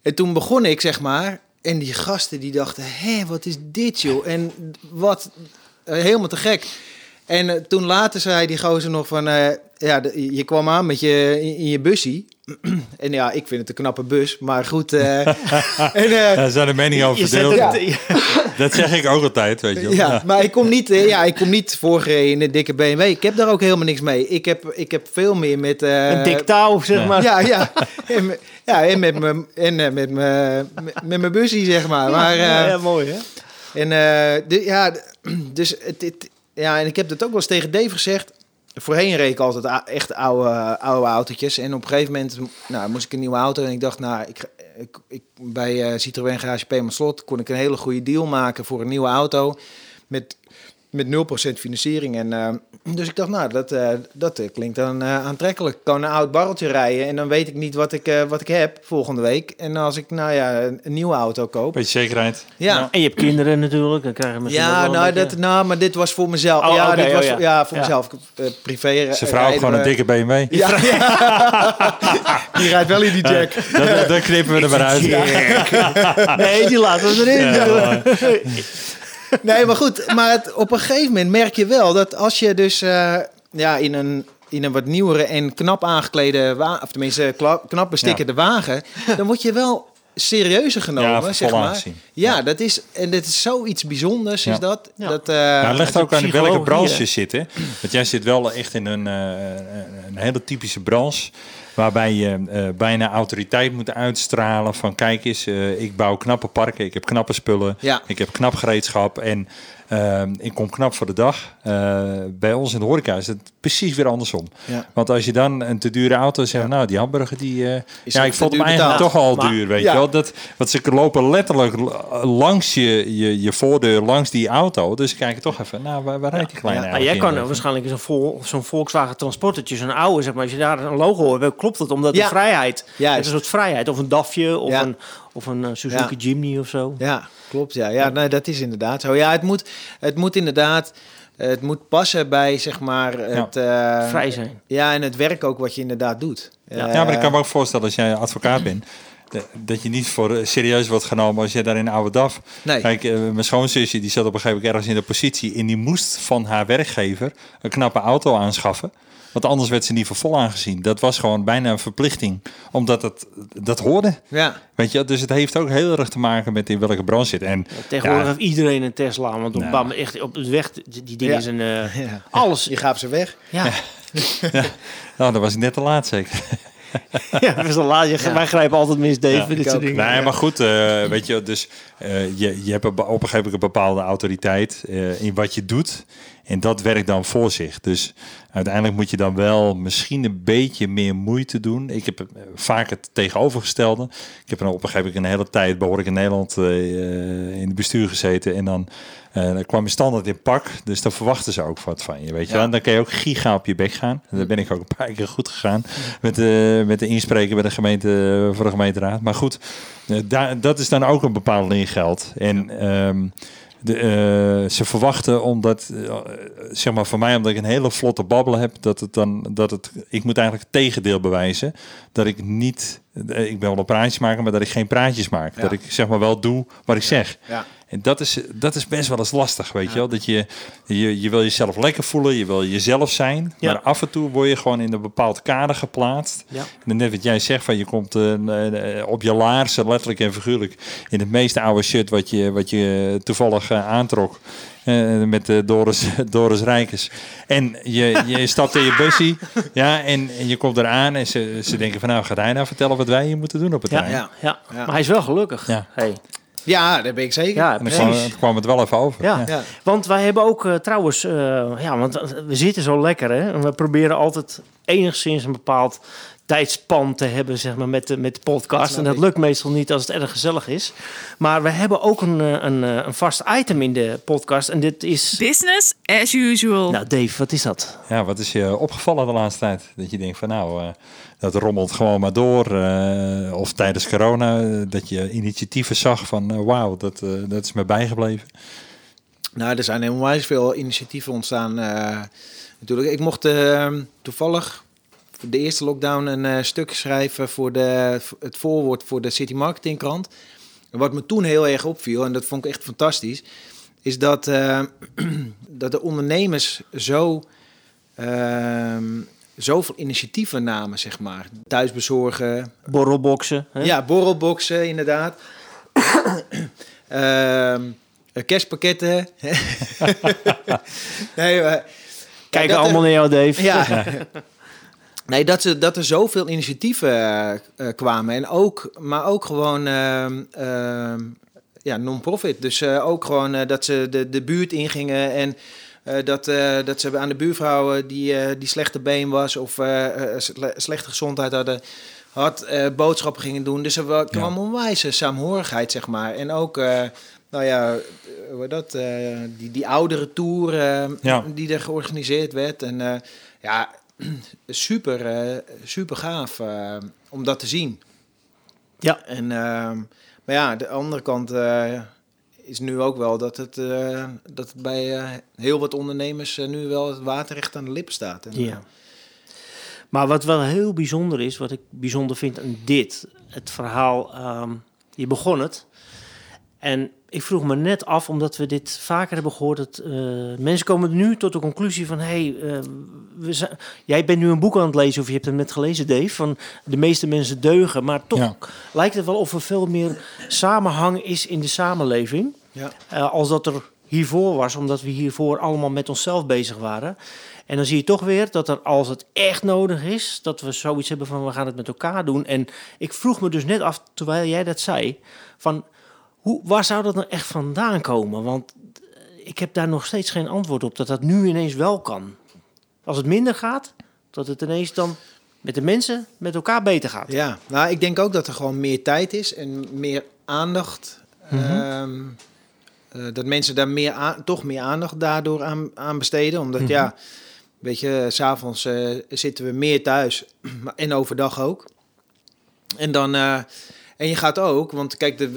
en toen begon ik, zeg maar. En die gasten die dachten, hé, wat is dit joh? En wat, eh, helemaal te gek. En eh, toen later zei die gozer nog van... ja, de- je kwam aan met je, in, in je bussie. [clears throat] en ja, ik vind het een knappe bus, maar goed. eh, [laughs] en, eh, Daar zijn de meningen over verdeeld. [laughs] Dat zeg ik ook altijd, weet je wel. Ja, maar ik kom niet, eh, ja, ik kom niet voorgereden in een dikke BMW. Ik heb daar ook helemaal niks mee. Ik heb, ik heb veel meer met... eh, een dik touw, zeg ja. maar. Ja, ja. [laughs] En, ja, en met mijn en, met mijn met- met mijn bussie, zeg maar. maar ja, eh, ja, mooi hè? En eh, de, ja, [clears throat] dus het, het- ja, en ik heb dat ook wel eens tegen Dave gezegd. Voorheen reed ik altijd echt oude, oude autootjes. En op een gegeven moment nou, moest ik een nieuwe auto. En ik dacht, nou, ik, ik, bij eh, Citroën Garage P. Slot kon ik een hele goede deal maken voor een nieuwe auto. Met, met 0% financiering. En, eh, dus ik dacht, nou, dat, eh, dat eh, klinkt dan eh, aantrekkelijk. Ik kan een oud barreltje rijden en dan weet ik niet wat ik, eh, wat ik heb volgende week. En als ik, nou ja, een, een nieuwe auto koop. Beetje zekerheid. Ja, En je hebt kinderen natuurlijk, dan krijg je misschien ja, wel nou, beetje- dat, nou, maar dit was voor mezelf. Oh, ja, dit was oh, voor- ja. ja. voor Ja. mezelf. Eh, privé. Zijn vrouw gewoon een dikke BMW. [laughs] Ja, [laughs] die rijdt wel in die jack. Dat, dat knippen we [laughs] er maar uit. Nee, die laten we erin. Ja, Nee, maar goed. Maar het, op een gegeven moment merk je wel dat als je dus eh, ja, in, een, in een wat nieuwere en knap aangeklede wagen, of tenminste knap bestikkerde wagen, dan word je wel serieuzer genomen, Ja, zeg maar. aangezien. Ja, dat is, en dat is zoiets bijzonders, Ja. is dat. Ja. dat eh, Ja, het ligt ook aan in welke branche je zit. Hè? Want jij zit wel echt in een, eh, een hele typische branche. Waarbij je eh, bijna autoriteit moet uitstralen. Van kijk eens, eh, ik bouw knappe parken. Ik heb knappe spullen. Ja. Ik heb knap gereedschap. En eh, ik kom knap voor de dag. Eh, bij ons in de horeca is het precies weer andersom. Ja. Want als je dan een te dure auto zegt, nou die hamburger die, eh, Is ja ik vond hem duur eigenlijk betaald. toch al Maar- duur, weet Ja. je wel. Dat, want ze lopen letterlijk langs je, je, je voordeur, langs die auto. Dus ze kijken toch even, nou waar, waar rijdt die kleine Ja. Maar jij kan waarschijnlijk zo'n vol, zo'n Volkswagen transportertje, zo'n oude, zeg maar, als je daar een logo hebt, klopt het omdat de Ja. vrijheid, Juist. het is een soort vrijheid, of een DAFje, of Ja. een, of een eh, Suzuki Ja. Jimny of zo. Ja, klopt. Ja, ja nee, dat is inderdaad zo. Ja, het moet, het moet inderdaad, het moet passen bij zeg maar het eh, Vrij zijn. Ja, en het werk ook wat je inderdaad doet. Ja. Eh, Ja, maar ik kan me ook voorstellen als jij advocaat bent. de- Dat je niet voor serieus wordt genomen als je daar in een oude DAF. Nee. Kijk, mijn schoonzusje die zat op een gegeven moment ergens in de positie. En die moest van haar werkgever een knappe auto aanschaffen. Want anders werd ze niet voor vol aangezien. Dat was gewoon bijna een verplichting. Omdat het, dat hoorde. Ja, Weet je, dus het heeft ook heel erg te maken met in welke branche zit. En Tegenwoordig ja, heeft iedereen een Tesla, want op, Nou. bam, echt, op de weg, die, dingen Ja. zijn eh, [laughs] ja. alles. je gaat ze weg. Ja, [laughs] nou, dat was ik net te laat zeker. [laughs] ja, dat is al laat. Je- Wij grijpen altijd mis, Dave, Ja, dit soort ook. dingen. Nee, maar goed, eh, weet je, dus eh, je, je hebt op op een gegeven moment een bepaalde autoriteit eh, in wat je doet. En dat werkt dan voor zich. Dus uiteindelijk moet je dan wel misschien een beetje meer moeite doen. Ik heb eh, vaak het tegenovergestelde. Ik heb er op een gegeven moment een hele tijd behoorlijk in Nederland eh, eh, in het bestuur gezeten. En dan, dan kwam je standaard in pak. Dus dan verwachten ze ook wat van je. Weet je? En dan kan je ook giga op je bek gaan. En daar ben ik ook een paar keer goed gegaan. Met, de met de inspreker bij de gemeente voor de gemeenteraad. Maar goed, daar, dat is dan ook een bepaald ingeld. En ehm, de, eh, ze verwachten omdat, eh, zeg maar voor mij, omdat ik een hele vlotte babbel heb, dat het dan, dat het, ik moet eigenlijk het tegendeel bewijzen. Dat ik niet, eh, ik ben wel een praatjes maken, maar dat ik geen praatjes maak. Ja. Dat ik zeg maar wel doe wat ik zeg. Ja. En dat is, dat is best wel eens lastig, weet je wel. Dat je, je, je wil jezelf lekker voelen, je wil jezelf zijn. Ja. Maar af en toe word je gewoon in een bepaald kader geplaatst. Ja. En net wat jij zegt, van je komt eh, eh, op je laarzen, letterlijk en figuurlijk, in het meest oude shirt wat je, wat je toevallig eh, aantrok. eh, met de Doris, [laughs] Doris Rijkers. En je, je stapt in je bussie. Ja, en, en je komt eraan en ze, ze denken van nou, gaat hij nou vertellen wat wij hier moeten doen op het Ja, ja, ja. Ja. maar hij is wel gelukkig. Ja. Hey. Ja, dat ben ik zeker. Ja, precies. kwam, kwam het wel even over. Ja. Ja. want wij hebben ook eh, trouwens, eh, ja, want we zitten zo lekker, hè? En we proberen altijd enigszins een bepaald tijdspan te hebben, zeg maar, met de, met de podcast. snap En dat ik. lukt meestal niet als het erg gezellig is. Maar we hebben ook een, eh, een, eh, een vast item in de podcast. En dit is. Business as usual. Nou, Dave, wat is dat? Ja, wat is je opgevallen de laatste tijd? Dat je denkt van nou, eh, dat rommelt gewoon maar door. eh, of tijdens corona, dat je initiatieven zag van wauw, dat, eh, dat is me bijgebleven. Nou, er zijn helemaal veel initiatieven ontstaan. eh, natuurlijk, ik mocht eh, toevallig de eerste lockdown een eh, stuk schrijven voor de, het voorwoord voor de City Marketing krant. En wat me toen heel erg opviel, en dat vond ik echt fantastisch, is dat, eh, [clears throat] dat de ondernemers zo ehm, zoveel initiatieven namen, zeg maar. Thuisbezorgen, Borrelboxen. Hè? ja, borrelboxen, inderdaad. [clears throat] [laughs] [laughs] Eh, kerstpakketten. nee, maar- Kijken er- allemaal naar jou, Dave. Ja. [laughs] Nee, dat, ze, dat er zoveel initiatieven eh, eh, kwamen. En ook, maar ook gewoon ehm, ehm, ja, non-profit. Dus eh, ook gewoon dat ze de, de buurt ingingen en dat, dat ze aan de buurvrouwen die, die slechte been was of sle- slechte gezondheid hadden, had boodschappen gingen doen. Dus er wa- kwam onwijs eh, saamhorigheid, zeg maar. En ook, nou ja, dat, die, die oudere tour Ja. die er georganiseerd werd. En ja, [clears throat] super, eh, super gaaf eh, om dat te zien. Ja. En, ehm, maar ja, de andere kant eh, is nu ook wel dat het, dat het bij heel wat ondernemers nu wel het water echt aan de lippen staat. En, Ja. Maar wat wel heel bijzonder is, wat ik bijzonder vind aan dit, het verhaal, ehm, je begon het. En ik vroeg me net af, omdat we dit vaker hebben gehoord, dat eh, mensen komen nu tot de conclusie van, hé, hey, eh, we zijn- jij bent nu een boek aan het lezen, of je hebt hem net gelezen, Dave, van de meeste mensen deugen, maar toch Ja. lijkt het wel of er veel meer samenhang is in de samenleving. Ja. Eh, als dat er hiervoor was, omdat we hiervoor allemaal met onszelf bezig waren. En dan zie je toch weer dat er, als het echt nodig is, dat we zoiets hebben van we gaan het met elkaar doen. En ik vroeg me dus net af, terwijl jij dat zei, van hoe, waar zou dat nou echt vandaan komen? Want eh, ik heb daar nog steeds geen antwoord op, dat dat nu ineens wel kan. Als het minder gaat, dat het ineens dan met de mensen met elkaar beter gaat. Ja, nou, ik denk ook dat er gewoon meer tijd is en meer aandacht. Ehm, eh, dat mensen daar meer aan, toch meer aandacht daardoor aan, aan besteden. Omdat ja, weet je, s'avonds eh zitten we meer thuis maar- [clears throat] en overdag ook. En dan, en je gaat ook, want kijk,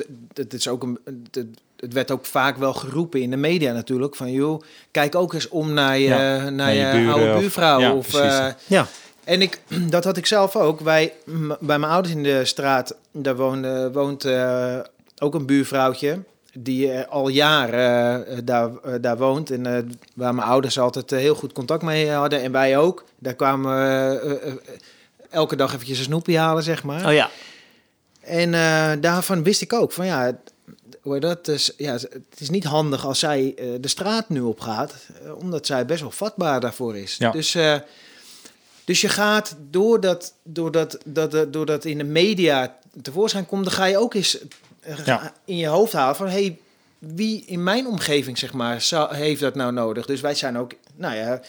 is ook een, het, het werd ook vaak wel geroepen in de media natuurlijk van joh, kijk ook eens om naar je, Ja, naar je, buren oude of- buurvrouw ja, of precies. eh, Ja, en ik, [clears throat] dat had ik zelf ook. Wij, m- bij mijn ouders in de straat, daar woonde, woont eh, ook een buurvrouwtje. Die eh, al jaren daar, daar woont. En eh, waar mijn ouders altijd heel goed contact mee hadden. En wij ook. Daar kwamen we elke dag eventjes een snoepje halen, zeg maar. oh ja. En eh, daarvan wist ik ook van ja, hoe dat is, ja, het is niet handig als zij eh, de straat nu op gaat, eh, omdat zij best wel vatbaar daarvoor is. Ja. Dus, dus je gaat doordat, doordat, dat, dat, doordat in de media tevoorschijn komt, dan ga je ook eens Ja. in je hoofd halen van hey, wie in mijn omgeving zeg maar zou, heeft dat nou nodig? Dus wij zijn ook, nou ja,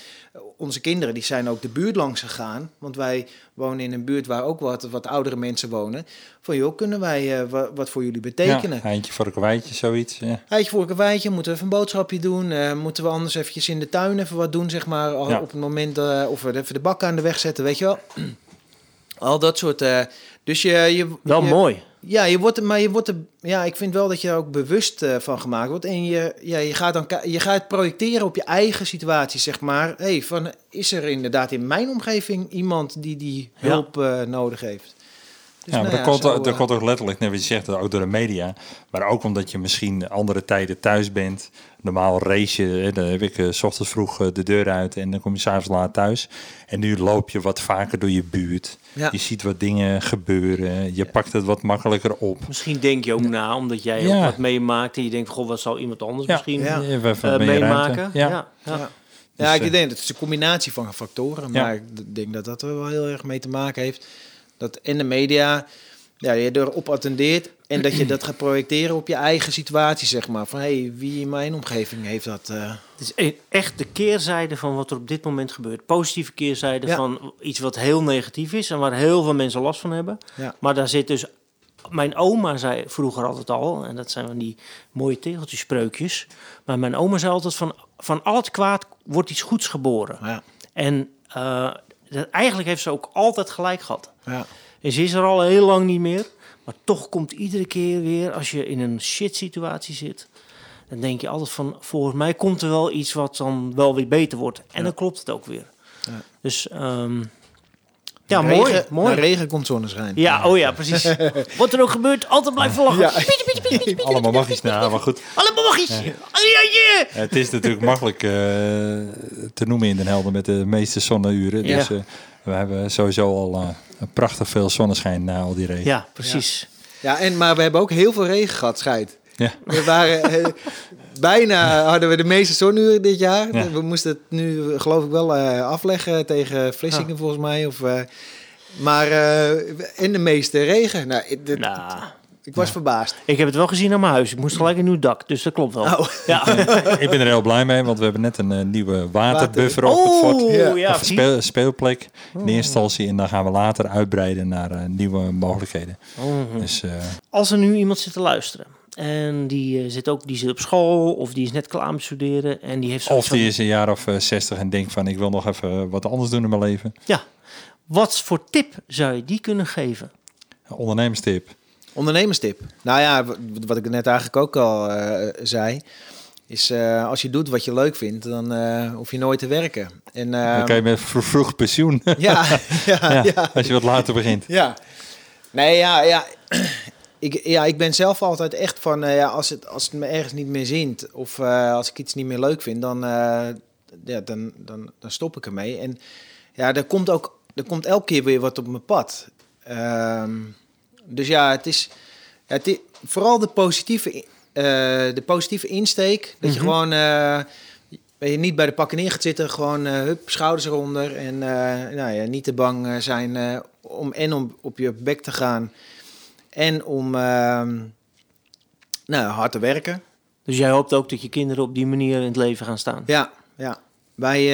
onze kinderen die zijn ook de buurt langs gegaan, want wij wonen in een buurt waar ook wat, wat oudere mensen wonen. Van joh, kunnen wij eh, wa- wat voor jullie betekenen? Ja, eindje voor een kwijtje, zoiets. Ja. Heitje voor een karweitje, moeten we even een boodschapje doen? Eh, moeten we anders eventjes in de tuin even wat doen, zeg maar, Ja. op het moment, eh, of we even de bakken aan de weg zetten, weet je wel? [clears throat] Al dat soort. eh, dus je, je Wel je- mooi. Ja, je wordt, maar je wordt er, ja, ik vind wel dat je er ook bewust eh, van gemaakt wordt. En je, ja, je gaat dan je gaat projecteren op je eigen situatie, zeg maar. Hey, van, is er inderdaad in mijn omgeving iemand die die Ja. hulp eh, nodig heeft? Dus, ja, nou maar dat, komt, zo, dat eh, komt ook letterlijk, net wat je zegt, ook door de media. Maar ook omdat je misschien andere tijden thuis bent. Normaal race je, hè, dan heb ik eh, s ochtends vroeg eh, de deur uit en dan kom je s'avonds laat thuis. En nu loop je wat vaker door je buurt. Ja. Je ziet wat dingen gebeuren. Je pakt het wat makkelijker op. Misschien denk je ook na, omdat jij Ja. ook wat meemaakt. En je denkt, goh, wat zal iemand anders Ja. misschien Ja. Even wat eh, meemaken? Ja. Ja. Ja. Ja, Dus, ja eh, ik denk dat het is een combinatie van factoren. Ja. Maar ik denk dat dat er wel heel erg mee te maken heeft. Dat in de media ja, je erop attendeert en dat je [clears throat] dat gaat projecteren op je eigen situatie, zeg maar. Van hé, hey, wie in mijn omgeving heeft dat? eh, Het is e- echt de keerzijde van wat er op dit moment gebeurt. Positieve keerzijde Ja. van iets wat heel negatief is en waar heel veel mensen last van hebben. Ja. Maar daar zit dus... Mijn oma zei vroeger altijd al, en dat zijn van die mooie tegeltjes spreukjes. Maar mijn oma zei altijd van, van al het kwaad wordt iets goeds geboren. ja, En eh, dat, eigenlijk heeft ze ook altijd gelijk gehad. ja, En ze is er al heel lang niet meer. Maar toch komt iedere keer weer, als je in een shit situatie zit... dan denk je altijd van, volgens mij komt er wel iets wat dan wel weer beter wordt. En Ja. dan klopt het ook weer. Ja. Dus ehm, Ja, mooi, regen, mooi. Na regen komt zonneschijn. Ja, oh ja, precies. [laughs] Wat er ook gebeurt, altijd blijven lachen. Ja. Pietje. Allemaal magisch na, maar goed. Allemaal magisch. Ja. Ja, Het is natuurlijk makkelijk eh, te noemen in Den Helder met de meeste zonneuren. Ja. Dus eh, we hebben sowieso al eh, een prachtig veel zonneschijn na al die regen. ja, precies. Ja, en, maar we hebben ook heel veel regen gehad, schijt. Ja. We waren, eh, bijna hadden we de meeste zonuren dit jaar. Ja. We moesten het nu, geloof ik, wel eh, afleggen tegen Vlissingen, volgens mij. Of, eh, maar eh en de meeste regen. Nou, dit- Nou, ik was verbaasd. ik heb het wel gezien aan mijn huis. Ik moest gelijk een nieuw dak, dus dat klopt wel. Oh. Ja. [laughs] Ik ben er heel blij mee, want we hebben net een eh, nieuwe waterbuffer op het fort. Oh, Ja. speel, speelplek in eerste instantie. En dan gaan we later uitbreiden naar eh, nieuwe mogelijkheden. Mhm. Dus eh, Als er nu iemand zit te luisteren en die, eh, zit ook, die zit op school of die is net klaar met studeren en die heeft of die is een jaar of eh, 60 en denkt van ik wil nog even wat anders doen in mijn leven. Ja, wat voor tip zou je die kunnen geven? Ondernemerstip. Ondernemerstip. Nou ja, wat ik net eigenlijk ook al eh, zei, is eh, als je doet wat je leuk vindt, dan eh, hoef je nooit te werken. En, eh, Dan kan je met vro- vroeg pensioen. [laughs] ja, [laughs] ja, ja, ja, Als je wat later begint. Ja. Nee, ja, ja. [clears throat] Ik, ja, ik ben zelf altijd echt van, ja, als, het, als het me ergens niet meer zint of als ik iets niet meer leuk vind, dan, ja, dan, dan, dan stop ik ermee. En ja, er komt ook, er komt elke keer weer wat op mijn pad. Ehm, dus ja, het is, het i- vooral de positieve, eh, de positieve insteek. Dat je Mhm. gewoon, eh, ben je niet bij de pakken neer gaat zitten, gewoon eh, hup, schouders eronder. En nou ja, niet te bang zijn om en om op je bek te gaan. En om ehm, nou, hard te werken. Dus jij hoopt ook dat je kinderen op die manier in het leven gaan staan. Ja, ja. Wij,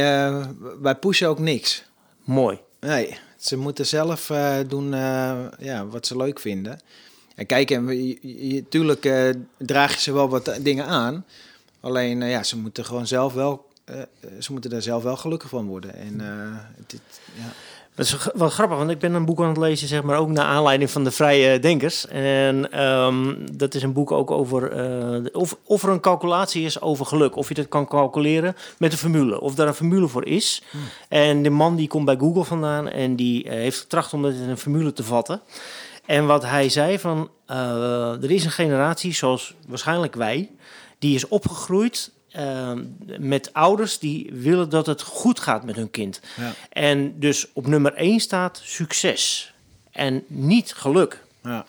wij pushen ook niks. Mooi. Nee, ze moeten zelf eh, doen eh, ja, wat ze leuk vinden. En kijk, en we- je, je- eh, draag je ze wel wat dingen aan. Alleen, ja, ze moeten gewoon zelf wel, ze moeten daar zelf wel gelukkig van worden. En dit, ja. Dat is wel grappig, want ik ben een boek aan het lezen, zeg maar, ook naar aanleiding van de Vrije Denkers. En ehm, dat is een boek ook over eh, of, of er een calculatie is over geluk. Of je dat kan calculeren met een formule. Of daar een formule voor is. En de man die komt bij Google vandaan en die eh, heeft getracht om dat in een formule te vatten. En wat hij zei van, eh, er is een generatie zoals waarschijnlijk wij, die is opgegroeid eh, met ouders die willen dat het goed gaat met hun kind. Ja. En dus op nummer 1 staat succes en niet geluk. Ja.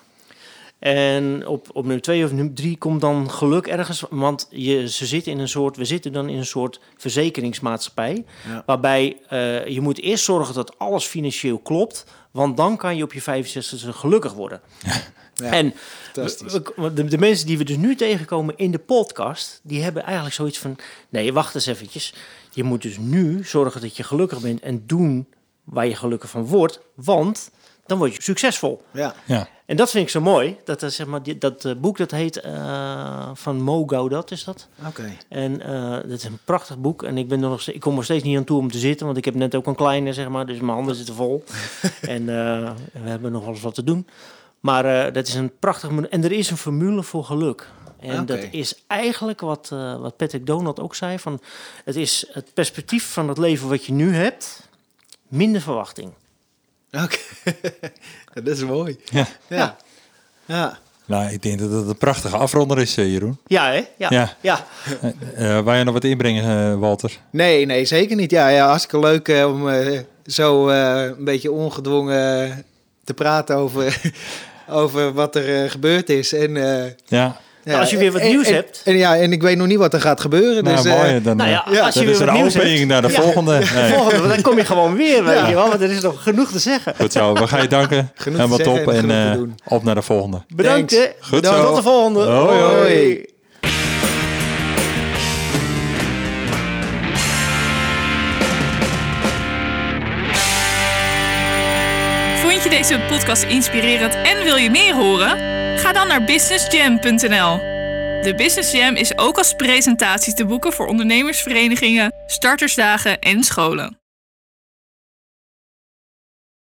En op, op nummer 2 of nummer 3 komt dan geluk ergens. Want je, ze zitten in een soort, we zitten dan in een soort verzekeringsmaatschappij. Ja. Waarbij eh, je moet eerst zorgen dat alles financieel klopt. Want dan kan je op je 65 gelukkig worden. [laughs] Ja, en we- de, de mensen die we dus nu tegenkomen in de podcast, die hebben eigenlijk zoiets van: nee, wacht eens eventjes. Je moet dus nu zorgen dat je gelukkig bent en doen waar je gelukkig van wordt, want dan word je succesvol. Ja. Ja. En dat vind ik zo mooi. Dat, zeg maar, die- dat eh, boek dat heet eh, van Mo Gaudat is dat. Oké. En eh dat is een prachtig boek. En ik, ben er nog, steeds- ik kom er steeds niet aan toe om te zitten. Want ik heb net ook een kleine, zeg maar. Dus mijn handen zitten vol. [laughs] en eh, we hebben nog wel eens wat te doen. Maar eh, dat is een prachtig... mo- En er is een formule voor geluk. En dat is eigenlijk wat, eh, wat Patrick Donald ook zei. Van, het is het perspectief van het leven wat je nu hebt. Minder verwachting. Oké. [laughs] dat is mooi. Ja. Ja. Ja. Nou, ik denk dat het een prachtige afronder is, eh, Jeroen. Ja, hè? Ja. Ja. ja. Eh waar je nog wat inbrengen, eh, Walter? Nee, nee, zeker niet. Ja, ja hartstikke leuk eh, om eh, zo eh, een beetje ongedwongen te praten over, over wat er eh, gebeurd is. En, eh, Ja, ja, als je weer wat en- nieuws en- hebt. En, ja, en ik weet nog niet wat er gaat gebeuren. nou dus, eh, mooi. Dan, Nou ja, eh, ja, als je weer is wat een nieuws hebt. opening naar de Ja. volgende. [laughs] Nee. Volgende, dan kom je gewoon weer, weet Ja. je wel. Want er is nog genoeg te zeggen. Goed zo, we gaan je danken. [laughs] Genoeg Helemaal te top. zeggen en En eh, op naar de volgende. Bedankt, Thanks. hè. Goed Bedankt. zo. Tot de volgende. Hoi, hoi. Deze podcast inspirerend en wil je meer horen? Ga dan naar businessjam.nl. De Business Jam is ook als presentatie te boeken voor ondernemersverenigingen, startersdagen en scholen.